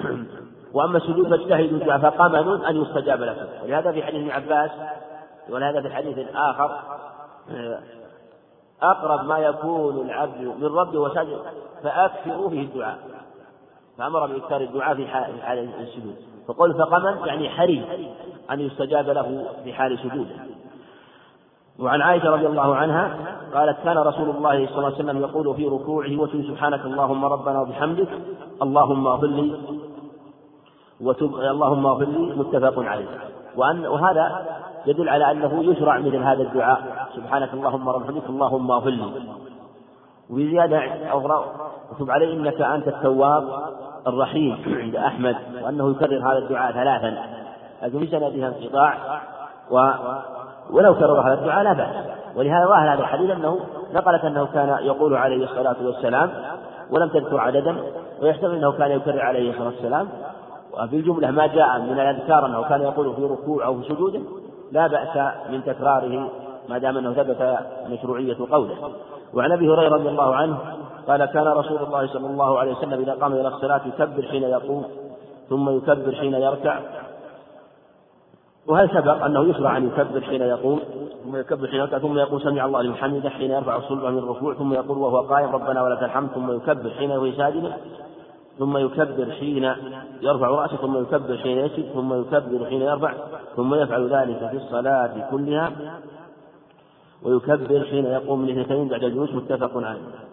*clears throat* وأما السجود فاجتهدوا فقمن أن يستجاب لكم ولهذا في حديث ابن عباس ولهذا في حديث آخر أقرب ما يكون العبد من ربه وسجد فأكثروا فيه الدعاء. فأمر بإكثار الدعاء في حال السجود. فقل فقمن يعني حري أن يستجاب له في حال سجوده. وعن عائشة رضي الله عنها قالت كان رسول الله صلى الله عليه وسلم يقول في ركوعه وتب سبحانك اللهم ربنا وبحمدك اللهم اغفر لي وتب اللهم اغفر لي متفق عليه. وأن وهذا يدل على أنه يشرع مثل هذا الدعاء سبحانك اللهم ربنا اللهم اغفر لي وبزيادة أخرى وتب علي إنك أنت التواب الرحيم عند أحمد وأنه يكرر هذا الدعاء ثلاثا. لكن في سندها انقطاع و ولو كرر هذا الدعاء لا بأس. ولهذا ظاهر هذا الحديث أنه نقلت أنه كان يقول عليه الصلاة والسلام ولم تذكر عددا ويحتمل أنه كان يكرر عليه الصلاة والسلام. وفي الجملة ما جاء من الأذكار أنه كان يقول في ركوع أو في سجوده لا بأس من تكراره ما دام أنه ثبت مشروعية قوله. وعن أبي هريرة رضي الله عنه قال كان رسول الله صلى الله عليه وسلم إذا قام إلى الصلاة يكبر حين يقوم ثم يكبر حين يركع. وهل سبق أنه يشرع أن يكبر حين يقوم؟ ثم يكبر حين يركع ثم يقول سمع الله لمن حمده حين يرفع صلبه من الركوع ثم يقول وهو قائم ربنا ولك الحمد ثم يكبر حين هو ساجد ثم يكبر حين يرفع رأسه ثم يكبر حين يسجد ثم يكبر حين يرفع ثم يفعل ذلك في الصلاة كلها ويكبر حين يقوم من بعد الجلوس متفق عليه.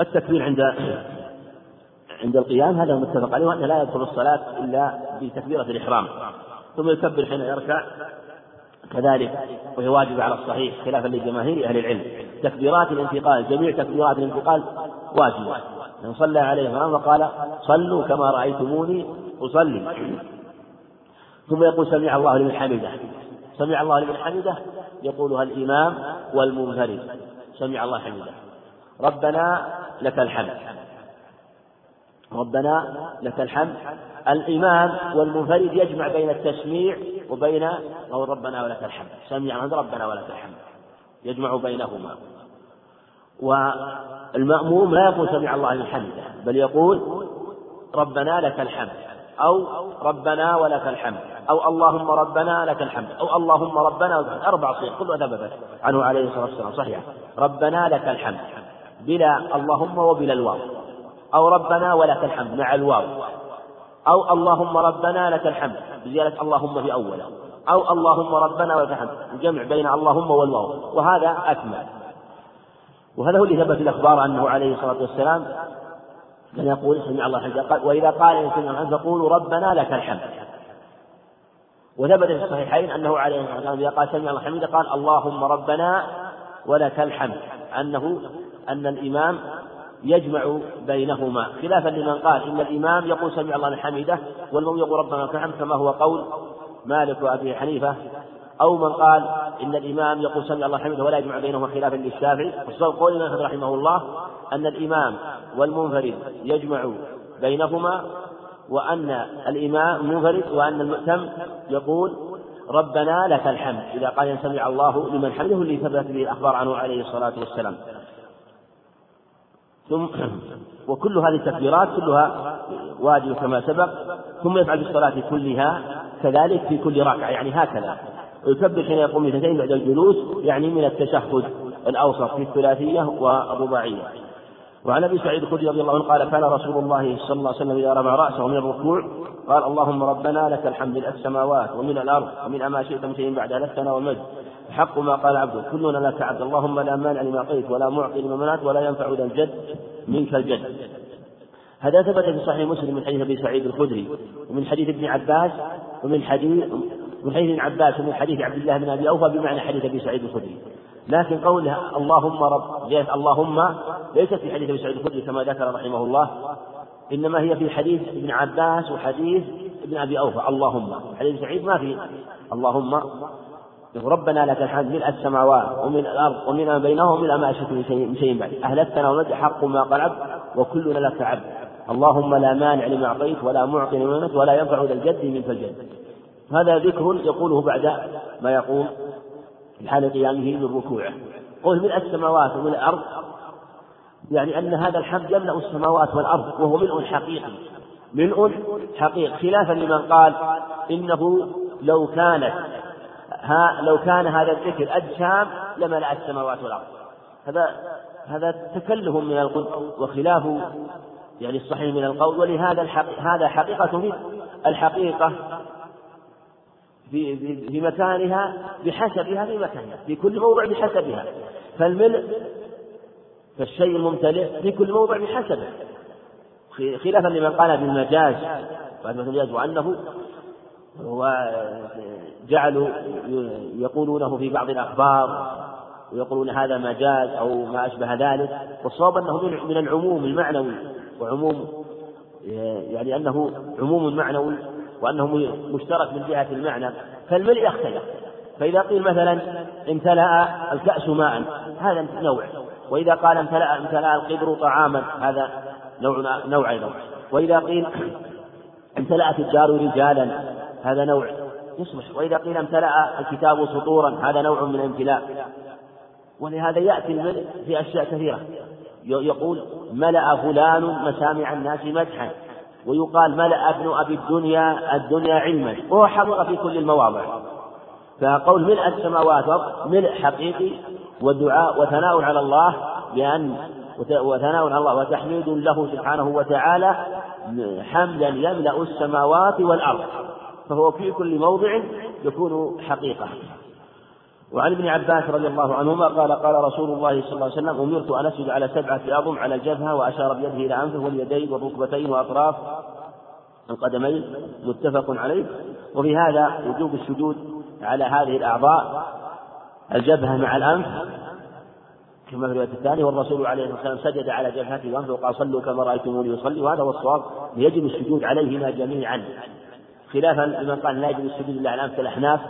التكبير عند عند القيام هذا متفق عليه وأنه لا يدخل الصلاة إلا بتكبيرة الإحرام. ثم يكبر حين يركع كذلك وهي واجبة على الصحيح خلافا لجماهير أهل العلم. تكبيرات الانتقال جميع تكبيرات الانتقال واجبة. من صلى عليه الإمام وقال صلوا كما رأيتموني أصلي. ثم يقول سمع الله لمن حمده. سمع الله لمن حمده يقولها الإمام والمنفرد. سمع الله حمده. ربنا لك الحمد. ربنا لك الحمد. الإمام والمنفرد يجمع بين التسميع وبين قول ربنا ولك الحمد. سمع ربنا ولك الحمد. يجمع بينهما. والمأموم لا يقول سمع الله حمده بل يقول ربنا لك الحمد أو ربنا ولك الحمد أو اللهم ربنا لك الحمد أو اللهم ربنا ولك الحمد. أربع صيغ كلها ثبتت عنه عليه الصلاة والسلام. صحيح. ربنا لك الحمد. بلا اللهم وبلا الواو. أو ربنا ولك الحمد مع الواو. أو اللهم ربنا لك الحمد بزيادة اللهم في أوله أو اللهم ربنا ولك الحمد الجمع بين اللهم والواو. وهذا أكمل. وهذا هو اللي ثبت الأخبار أنه عليه الصلاة والسلام كان يقول سمع الله حمد وإذا قال سمع الحمد فقولوا ربنا لك الحمد. وثبت في الصحيحين أنه عليه الصلاة والسلام إذا قال سمع الله حمد قال اللهم ربنا ولك الحمد. أنه أن الإمام يجمع بينهما. خلافا لمن قال إن الإمام يقول سمع الله حمده والمؤمن يقول ربنا لك الحمد كما هو قول مالك وأبي حنيفة. أو من قال إن الإمام يقول سمع الله حمده ولا يجمع بينهما خلافا للشافعي. والصواب قول ابن رحمه الله أن الإمام والمنفرد يجمع بينهما وأن الإمام منفرد وأن المؤتم يقول ربنا لك الحمد. إذا قال سمع الله لمن حمده اللي ثبت به الأخبار عنه عليه الصلاة والسلام. ثم وكل هذه التكبيرات كلها واجب كما سبق ثم يفعل في الصلاة كلها كذلك في كل ركعة يعني هكذا. ويكبر حين يقوم من اثنتين بعد الجلوس يعني من التشهد الأوسط في الثلاثية والرباعية وعن أبي سعيد الخدري رضي الله عنه قال كان رسول الله صلى الله عليه وسلم إذا رفع رأسه من الركوع قال اللهم ربنا لك الحمد ملء السماوات ومن الأرض ومن ما شئت من شيء بعد لك والمجد حق ما قال عبده كلنا لك عبد اللهم لا مانع لما قيت ولا معطي لما منعت ولا ينفع ذا الجد منك الجد. هذا ثبت في صحيح مسلم من حديث أبي سعيد الخدري ومن حديث ابن عباس ومن حديث من حديث ابن عباس ومن حديث عبد الله بن أبي أوفى بمعنى حديث أبي سعيد الخدري. لكن قولها اللهم رب جاءت اللهم ليست في حديث أبي سعيد الخدري كما ذكر رحمه الله. إنما هي في حديث ابن عباس وحديث ابن أبي أوفى. اللهم. حديث سعيد ما في اللهم ربنا لك الحمد ملء السماوات ومن الأرض ومن ما بينهم ومن ما اشرك من شيء بعد أهلكتنا ومد حق ما قال عبد وكلنا لك عبد. اللهم لا مانع لما أعطيت ولا معطي لما ولا ينفع ذا الجد منك الجد. هذا ذكر يقوله بعد ما يقول في حال قيامه من ركوعه. قل ملء السماوات ومن الأرض. يعني أن هذا الحمد يملأ السماوات والأرض وهو ملء حقيقي. ملء حقيقي. خلافا لمن قال إنه لو كانت ها لو كان هذا الذكر أجسام لملأ السماوات والأرض. هذا هذا تكلف من القول وخلاف يعني الصحيح من القول ولهذا الحق هذا حقيقة الحقيقة في, في, في مكانها بحسبها في مكانها في كل موضع بحسبها. فالملء فالشيء الممتلئ في كل موضع بحسبه. خلافا لمن قال بالمجاز بعد المجاز وأنه وجعلوا يقولونه في بعض الأخبار ويقولون هذا مجاز أو ما أشبه ذلك والصواب أنه من العموم المعنوي وعموم يعني أنه عموم معنوي وأنه مشترك من جهة المعنى فالملء يختلف. فإذا قيل مثلا امتلأ الكأس ماء هذا نوع. وإذا قال امتلأ امتلأ القدر طعاما هذا نوع نوع أيضا. وإذا قيل *clears throat* امتلأت الدار رجالا هذا نوع. يصبح. وإذا قيل امتلأ الكتاب سطورا هذا نوع من الامتلاء. ولهذا يأتي الملء في أشياء كثيرة. يقول ملأ فلان مسامع الناس مدحا. ويقال ملأ ابن أبي الدنيا الدنيا علما. وهو حقق في كل المواضع. فقول ملء السماوات ملء حقيقي ودعاء وثناء على الله بأن وثناء على الله وتحميد له سبحانه وتعالى حمدا يملأ السماوات والأرض. فهو في كل موضع يكون حقيقة. وعن ابن عباس رضي الله عنهما قال قال رسول الله صلى الله عليه وسلم أمرت أن أسجد على سبعة أعظم على الجبهة وأشار بيده إلى أنفه واليدين والركبتين وأطراف القدمين متفق عليه. وفي هذا وجوب السجود على هذه الأعضاء الجبهة مع الأنف كما في الرواية الثانية والرسول عليه الصلاة والسلام سجد على جبهته وأنفه وقال صلوا كما رأيتموني يصلي وهذا هو الصواب يجب السجود عليهما جميعا. خلافا لمن قال لا يجب السجود إلا على الأنف كالأحناف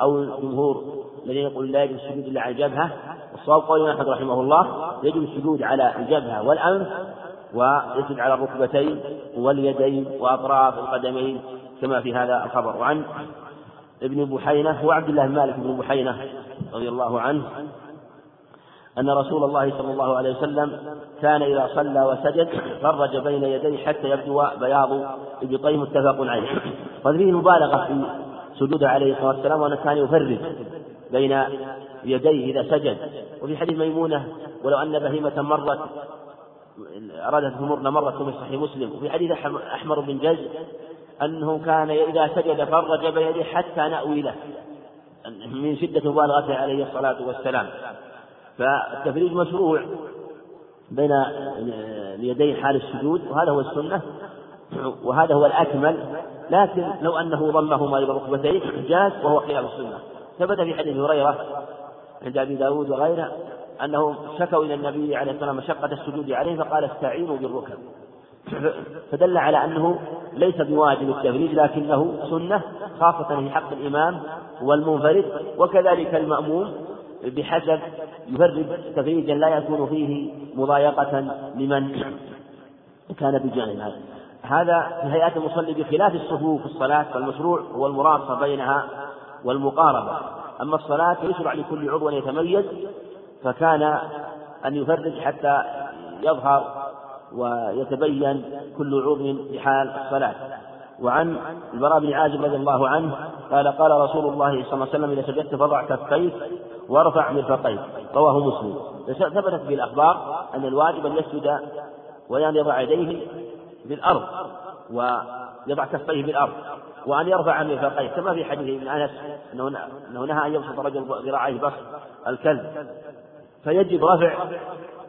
أو الجمهور الذين يقول لا يجب السجود إلا على الجبهة. الصواب قول أحمد رحمه الله يجب السجود على الجبهة والأنف ويسجد على الركبتين واليدين وأطراف القدمين كما في هذا الخبر. وعن ابن بحينة هو عبد الله مالك بن بحينة رضي الله عنه أن رسول الله صلى الله عليه وسلم كان إذا صلى وسجد فرج بين يديه حتى يبدو بياض إبطيه متفق عليه. قد فيه مبالغة في سجوده عليه الصلاة والسلام وأنه كان يفرج بين يديه إذا سجد. وفي حديث ميمونة ولو أن بهيمة مرت أرادت تمر مرت في صحيح مسلم. وفي حديث أحمر بن جز أنه كان إذا سجد فرج بين يديه حتى نأوي له. من شدة مبالغته عليه الصلاة والسلام. فالتفريج مشروع بين اليدين حال السجود وهذا هو السنة وهذا هو الأكمل. لكن لو أنه ضمهما إلى ركبتيه جاز وهو خلاف السنة. ثبت في حديث هريرة عند أبي داود وغيره أنهم شكوا إلى النبي عليه الصلاة والسلام مشقة السجود عليه فقال استعينوا بالركب. فدل على أنه ليس بواجب التفريج لكنه سنة خاصة في حق الإمام والمنفرد وكذلك المأموم بحسب يفرد تفريجا لا يكون فيه مضايقة لمن كان بجانب هذا. هذا في هيئة المصلي بخلاف الصفوف في الصلاة فالمشروع هو المراصة بينها والمقاربة. أما الصلاة فيشرع لكل عضو أن يتميز فكان أن يفرج حتى يظهر ويتبين كل عضو في حال الصلاة. وعن البراء بن عازب رضي الله عنه قال قال رسول الله صلى الله عليه وسلم إذا سجدت فضع كفيك وارفع مرفقيك رواه مسلم. ثبتت به الأخبار أن الواجب أن يسجد وأن يضع يديه بالأرض ويضع كفيه بالأرض وأن يرفع مرفقيه كما في حديث ابن أنس أنه نهى أن يبسط الرجل ذراعيه بسط الكلب. فيجب رفع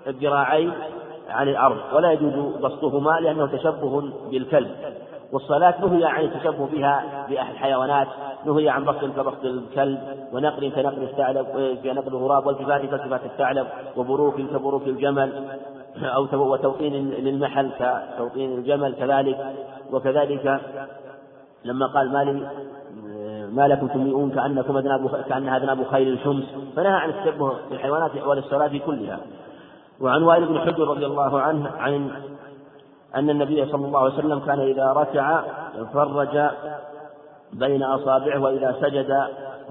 الذراعين عن الأرض ولا يجوز بسطهما لأنه تشبه بالكلب. والصلاة نهي عن التشبه بها بأحد الحيوانات نهي عن بسط كبسط الكلب ونقل كنقل الثعلب كنقل الغراب والتفات كالتفات الثعلب وبروك كبروك الجمل أو وتوطين للمحل كتوطين الجمل كذلك. وكذلك لما قال ما لي ما لكم تميئون كأنكم أذناب كأنها أذناب خيل الشمس. فنهى عن التشبه في الحيوانات أحوال الصلاة كلها. وعن وائل بن حجر رضي الله عنه عن أن النبي صلى الله عليه وسلم كان إذا ركع فرج بين أصابعه وإذا سجد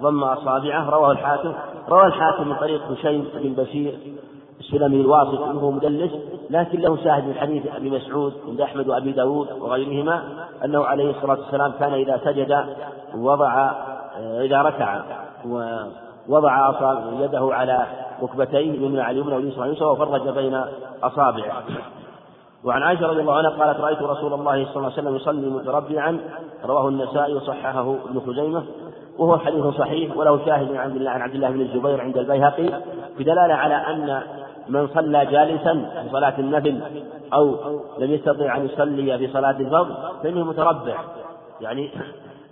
ضم أصابعه. رواه الحاكم. رواه الحاكم من طريق هشيم بن بشير السلمي الواسط وهو مدلس لكن له شاهد من حديث أبي مسعود عند أحمد وأبي داود وغيرهما أنه عليه الصلاة والسلام كان إذا سجد وضع إذا ركع ووضع يده على ركبتيه اليمنى على اليمنى واليسرى على اليسرى وفرج بين أصابعه. وعن عائشة رضي الله عنها قالت رأيت رسول الله صلى الله عليه وسلم يصلي متربعا. رواه النسائي وصححه ابن خزيمة. وهو حديث صحيح وله شاهد عن عبد الله عن عبد الله بن الزبير عند البيهقي بدلالة على أن من صلى جالسا في صلاة النفل أو لم يستطع أن يصلي في صلاة الفرض فإنه متربع. يعني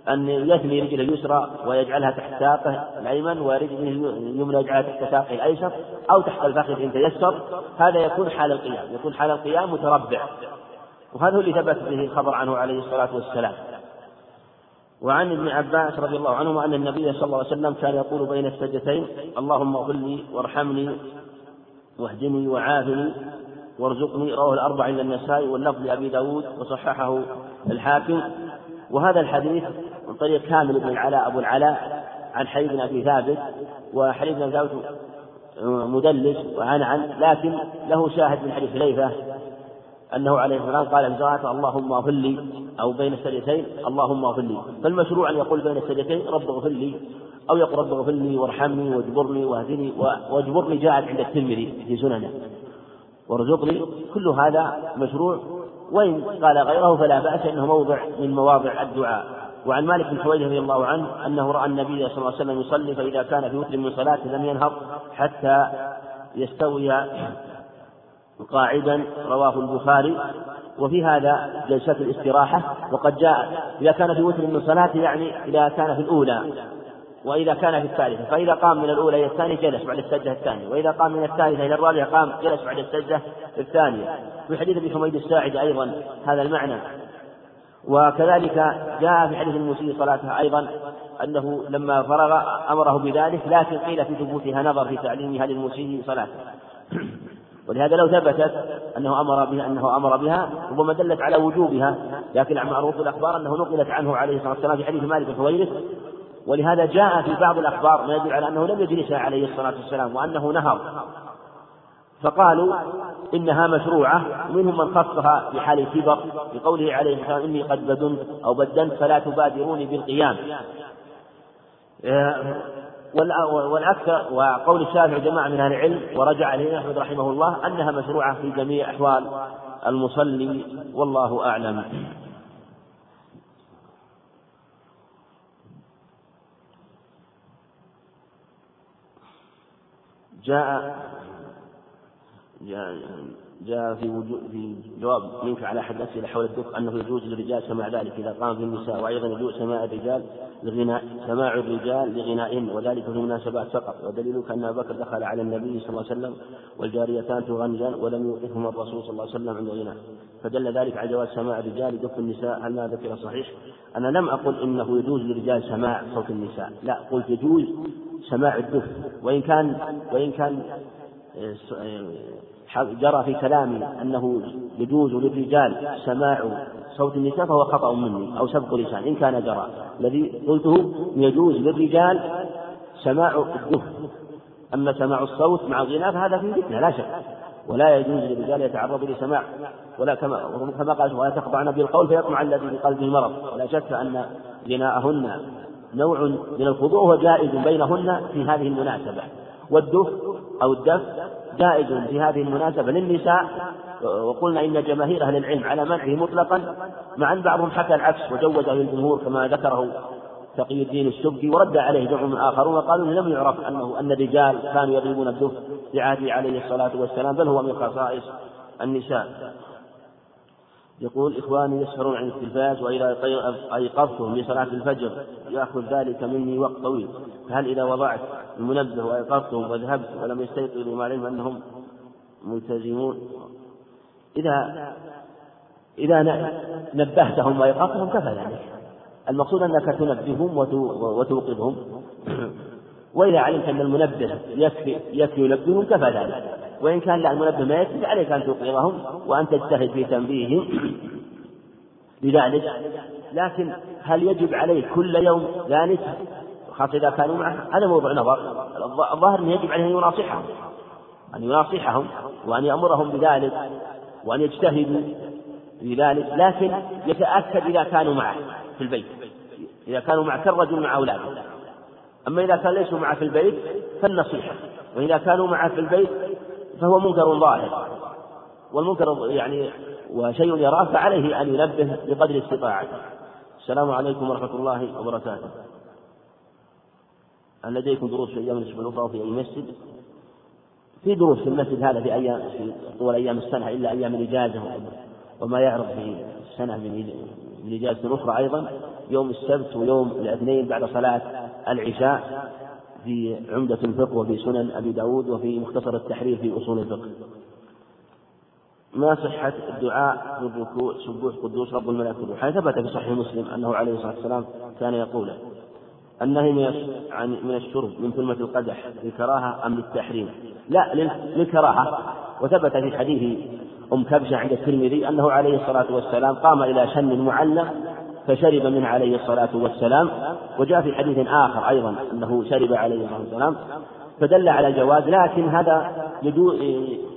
أن يثني رجله اليسرى ويجعلها تحت ساقه الأيمن ورجله اليمنى يجعلها تحت ساقه الأيسر أو تحت الفخذ إن تيسر. هذا يكون حال القيام يكون حال القيام متربع. وهذا هو اللي ثبت به الخبر عنه عليه الصلاة والسلام. وعن ابن عباس رضي الله عنهما أن النبي صلى الله عليه وسلم كان يقول بين السجدتين اللهم اغفر لي وارحمني واهدني وعافني وارزقني. رواه الأربع عند النسائي واللفظ لأبي داود وصححه الحاكم. وهذا الحديث من طريق كامل بن العلاء أبو العلاء عن حي بن أبي ثابت وحي بن ثابت مدلس وعن عن لكن له شاهد من حديث حذيفة أنه عليه والسلام قال صلاته اللهم اغفر لي أو بين السجدتين اللهم اغفر لي. فالمشروع أن يقول بين السجدتين رب اغفر لي أو يقول رب اغفر لي وارحمني واجبرني واهدني واجبرني جاءت عند الترمذي في سننه. وارزقني كل هذا مشروع وإن قال غيره فلا بأس إنه موضع من مواضع الدعاء. وعن مالك بن حويرث رضي الله عنه أنه رأى النبي صلى الله عليه وسلم يصلي فإذا كان في وتر من صلاته لم ينهض حتى يستوي قاعدا رواه البخاري. وفي هذا جلسة الاستراحة وقد جاء إذا كان في وتر من صلاته يعني إذا كان في الأولى وإذا كان في الثالثة فإذا قام من الأولى إلى الثانية جلس بعد السجدة الثانية وإذا قام من الثالثة إلى الرابعة قام جلس بعد السجدة الثانية. في حديث أبي حميد الساعد أيضا هذا المعنى. وكذلك جاء في حديث المسيء صلاته أيضا أنه لما فرغ أمره بذلك لكن قيل في ثبوتها نظر في تعليمها للمسيء صلاته. ولهذا لو ثبتت أنه أمر بها أنه أمر بها ربما دلت على وجوبها. لكن عن معروف الأخبار أنه نقلت عنه عليه الصلاة والسلام في حديث مالك بن ولهذا جاء في بعض الأخبار ما يدل على أنه لم يجلسها عليه الصلاة والسلام وأنه نهر. فقالوا إنها مشروعة ومنهم من خصها بحال الكبر بقوله عليه الصلاة والسلام إني قد بدنت أو بدنت فلا تبادروني بالقيام. والأكثر وقول الشافعي جماعة من أهل العلم ورجع عليه أحمد رحمه الله أنها مشروعة في جميع أحوال المصلي والله أعلم. جاء جاء في في جواب منك على أحد الأسئلة حول الدف أنه يجوز للرجال سماع ذلك إذا قام في النساء وأيضا يجوز سماع الرجال لغناء سماع الرجال لغنائهن وذلك في المناسبات فقط. ودليلك أن أبا بكر دخل على النبي صلى الله عليه وسلم والجاريتان تغنيان ولم يوقفهما الرسول صلى الله عليه وسلم عند غناء فدل ذلك على جواز سماع الرجال لدف النساء. هل ما ذكر صحيح؟ أنا لم أقل إنه يجوز للرجال سماع صوت النساء. لا قلت يجوز سماع الدف وإن كان وإن كان آه، جرى في كلامي أنه يجوز للرجال سماع صوت النساء فهو خطأ مني أو سبق لسان إن كان جرى. الذي قلته يجوز للرجال سماع الدف. أما سماع الصوت مع الغناء فهذا في فتنة لا شك. ولا يجوز للرجال يتعرض لسماع. ولا كما كما قال ولا تخضعن بالقول فيطمع الذي في قلبه مرض. ولا شك أن غناءهن نوع من الخضوع وهو جائز بينهن في هذه المناسبة. والدف أو الدف جائز في هذه المناسبة للنساء وقلنا إن جماهير أهل العلم على منعه مطلقا مع أن بعضهم حكى العكس وجوزه للجمهور كما ذكره تقي الدين السبكي ورد عليه جمع من آخرون وقالوا لم يعرف أنه أن الرجال كانوا يضربون الدف في عهده عليه الصلاة والسلام بل هو من خصائص النساء. يقول إخواني يسهرون عن التلفاز وإذا أيقظتهم لصلاة الفجر يأخذ ذلك مني وقت طويل. فهل إذا وضعت المنبه وأيقظتهم وذهبت ولم يستيقظوا مع العلم أنهم ملتزمون؟ إذا إذا نبهتهم وأيقظتهم كفى ذلك. المقصود أنك تنبههم وتوقظهم. وإذا علمت أن المنبه يكفي يكفي ينبههم كفى ذلك. وإن كان لا المنبه ما يكفي عليك أن توقظهم وأن تجتهد في تنبيههم لذلك. لكن هل يجب عليه كل يوم ذلك؟ خاصة إذا كانوا معه هذا موضوع نظر. الظاهر أنه يجب عليه أن يناصحهم أن يناصحهم وأن يأمرهم بذلك وأن يجتهدوا في ذلك لكن يتأكد إذا كانوا معه في البيت. إذا كانوا معه كالرجل مع أولاده. أما إذا كان ليسوا معه في البيت فالنصيحة. وإذا كانوا معه في البيت فهو منكر ظاهر. والمنكر يعني وشيء يراه فعليه أن ينبه بقدر استطاعته. السلام عليكم ورحمة الله وبركاته. هل لديكم دروس في أيام الأسبوع الأخرى وفي أي مسجد؟ في دروس في المسجد هذا في أيام في طول أيام السنة إلا أيام الإجازة. وما يعرض في السنة من إجازة أخرى أيضا يوم السبت ويوم الاثنين بعد صلاة العشاء. في عمدة الفقه وفي سنن أبي داود وفي مختصر التحرير في أصول الفقه. ما صحة الدعاء في الركوع سبوح قدوس رب الملائكة والروح؟ ثبت في صحيح مسلم أنه عليه الصلاة والسلام كان يقول النهي من من الشرب من كلمة القدح للكراهة أم للتحريم؟ لا للكراهة. وثبت في حديث أم كبشة عند الترمذي أنه عليه الصلاة والسلام قام إلى شن معلق فشرب منه عليه الصلاة والسلام وجاء في حديث آخر أيضا أنه شرب عليه الصلاة والسلام فدل على الجواز لكن هذا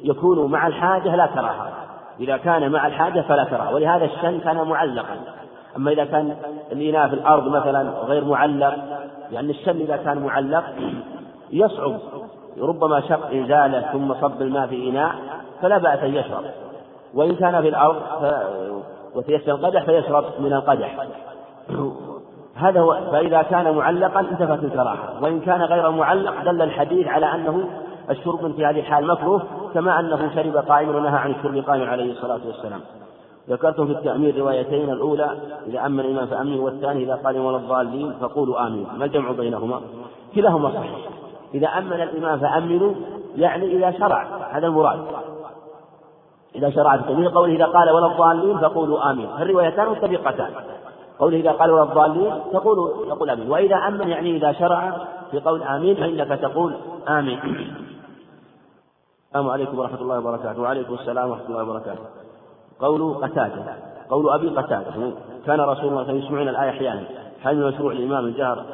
يكون مع الحاجة لا كراهة إذا كان مع الحاجة فلا كراهة ولهذا الشن كان معلقا. أما إذا كان الإناء في الأرض مثلا غير معلق لأن الشن إذا كان معلق يصعب ربما شق إزالة ثم صب الماء في إناء فلا بأس أن يشرب. وإن كان في الأرض وتيسر القدح فيشرب من القدح. هذا هو فإذا كان معلقا انتفت الكراهة. وإن كان غير معلق دل الحديث على أنه الشرب في هذه الحال مكروه كما أنه شرب قائما ونهى عن الشرب قائما عليه الصلاة والسلام. ذكرتم في التأمير روايتين الأولى إذا أمن الإمام فأمنوا والثاني إذا قال ولا الضالين فقولوا آمين. ما الجمع بينهما؟ كلاهما صحيح. إذا أمن الإمام فأمنوا يعني إذا شرع هذا المراد. إذا شرع في قوله إذا قال ولا الضالين فقولوا آمين. الروايتان متفقتان. قوله إذا قال ولا الضالين تقول تقول آمين. وإذا أمن يعني إذا شرع في قول آمين فإنك تقول آمين. السلام عليكم ورحمة الله وبركاته. وعليكم السلام ورحمة الله وبركاته. قول قتادة. قول أبي قتادة. كان رسول الله يسمعون الآية أحيانا. هل مشروع الإمام الجهر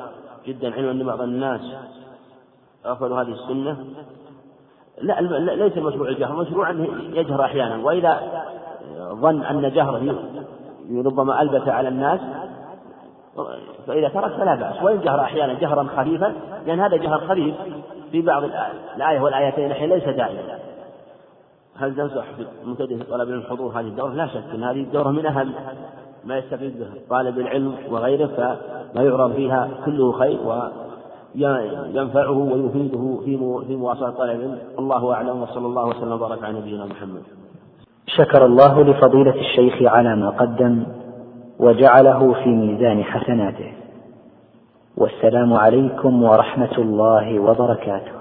جدا علما أن بعض الناس؟ غفلوا هذه السنة؟ لا ليس المشروع الجهر مشروع أنه يجهر أحيانا. وإذا ظن أن جهره ربما ألبس على الناس فإذا ترك فلا بأس. وإن جهر أحيانا جهرا خفيفا لأن هذا جهر خفيف في بعض الآية والآيتين أحيانا ليس دائما. هل تنصح مبتدئ طلب الحضور هذه الدورة؟ لا شك أن هذه الدورة من أهم ما يستفيد به طالب العلم وغيره فما يعرض فيها كله خير وينفعه ويفيده في في مواصلة طلب الله أعلم وصلى الله وسلم وبارك على نبينا محمد. شكر الله لفضيلة الشيخ على ما قدم وجعله في ميزان حسناته. والسلام عليكم ورحمة الله وبركاته.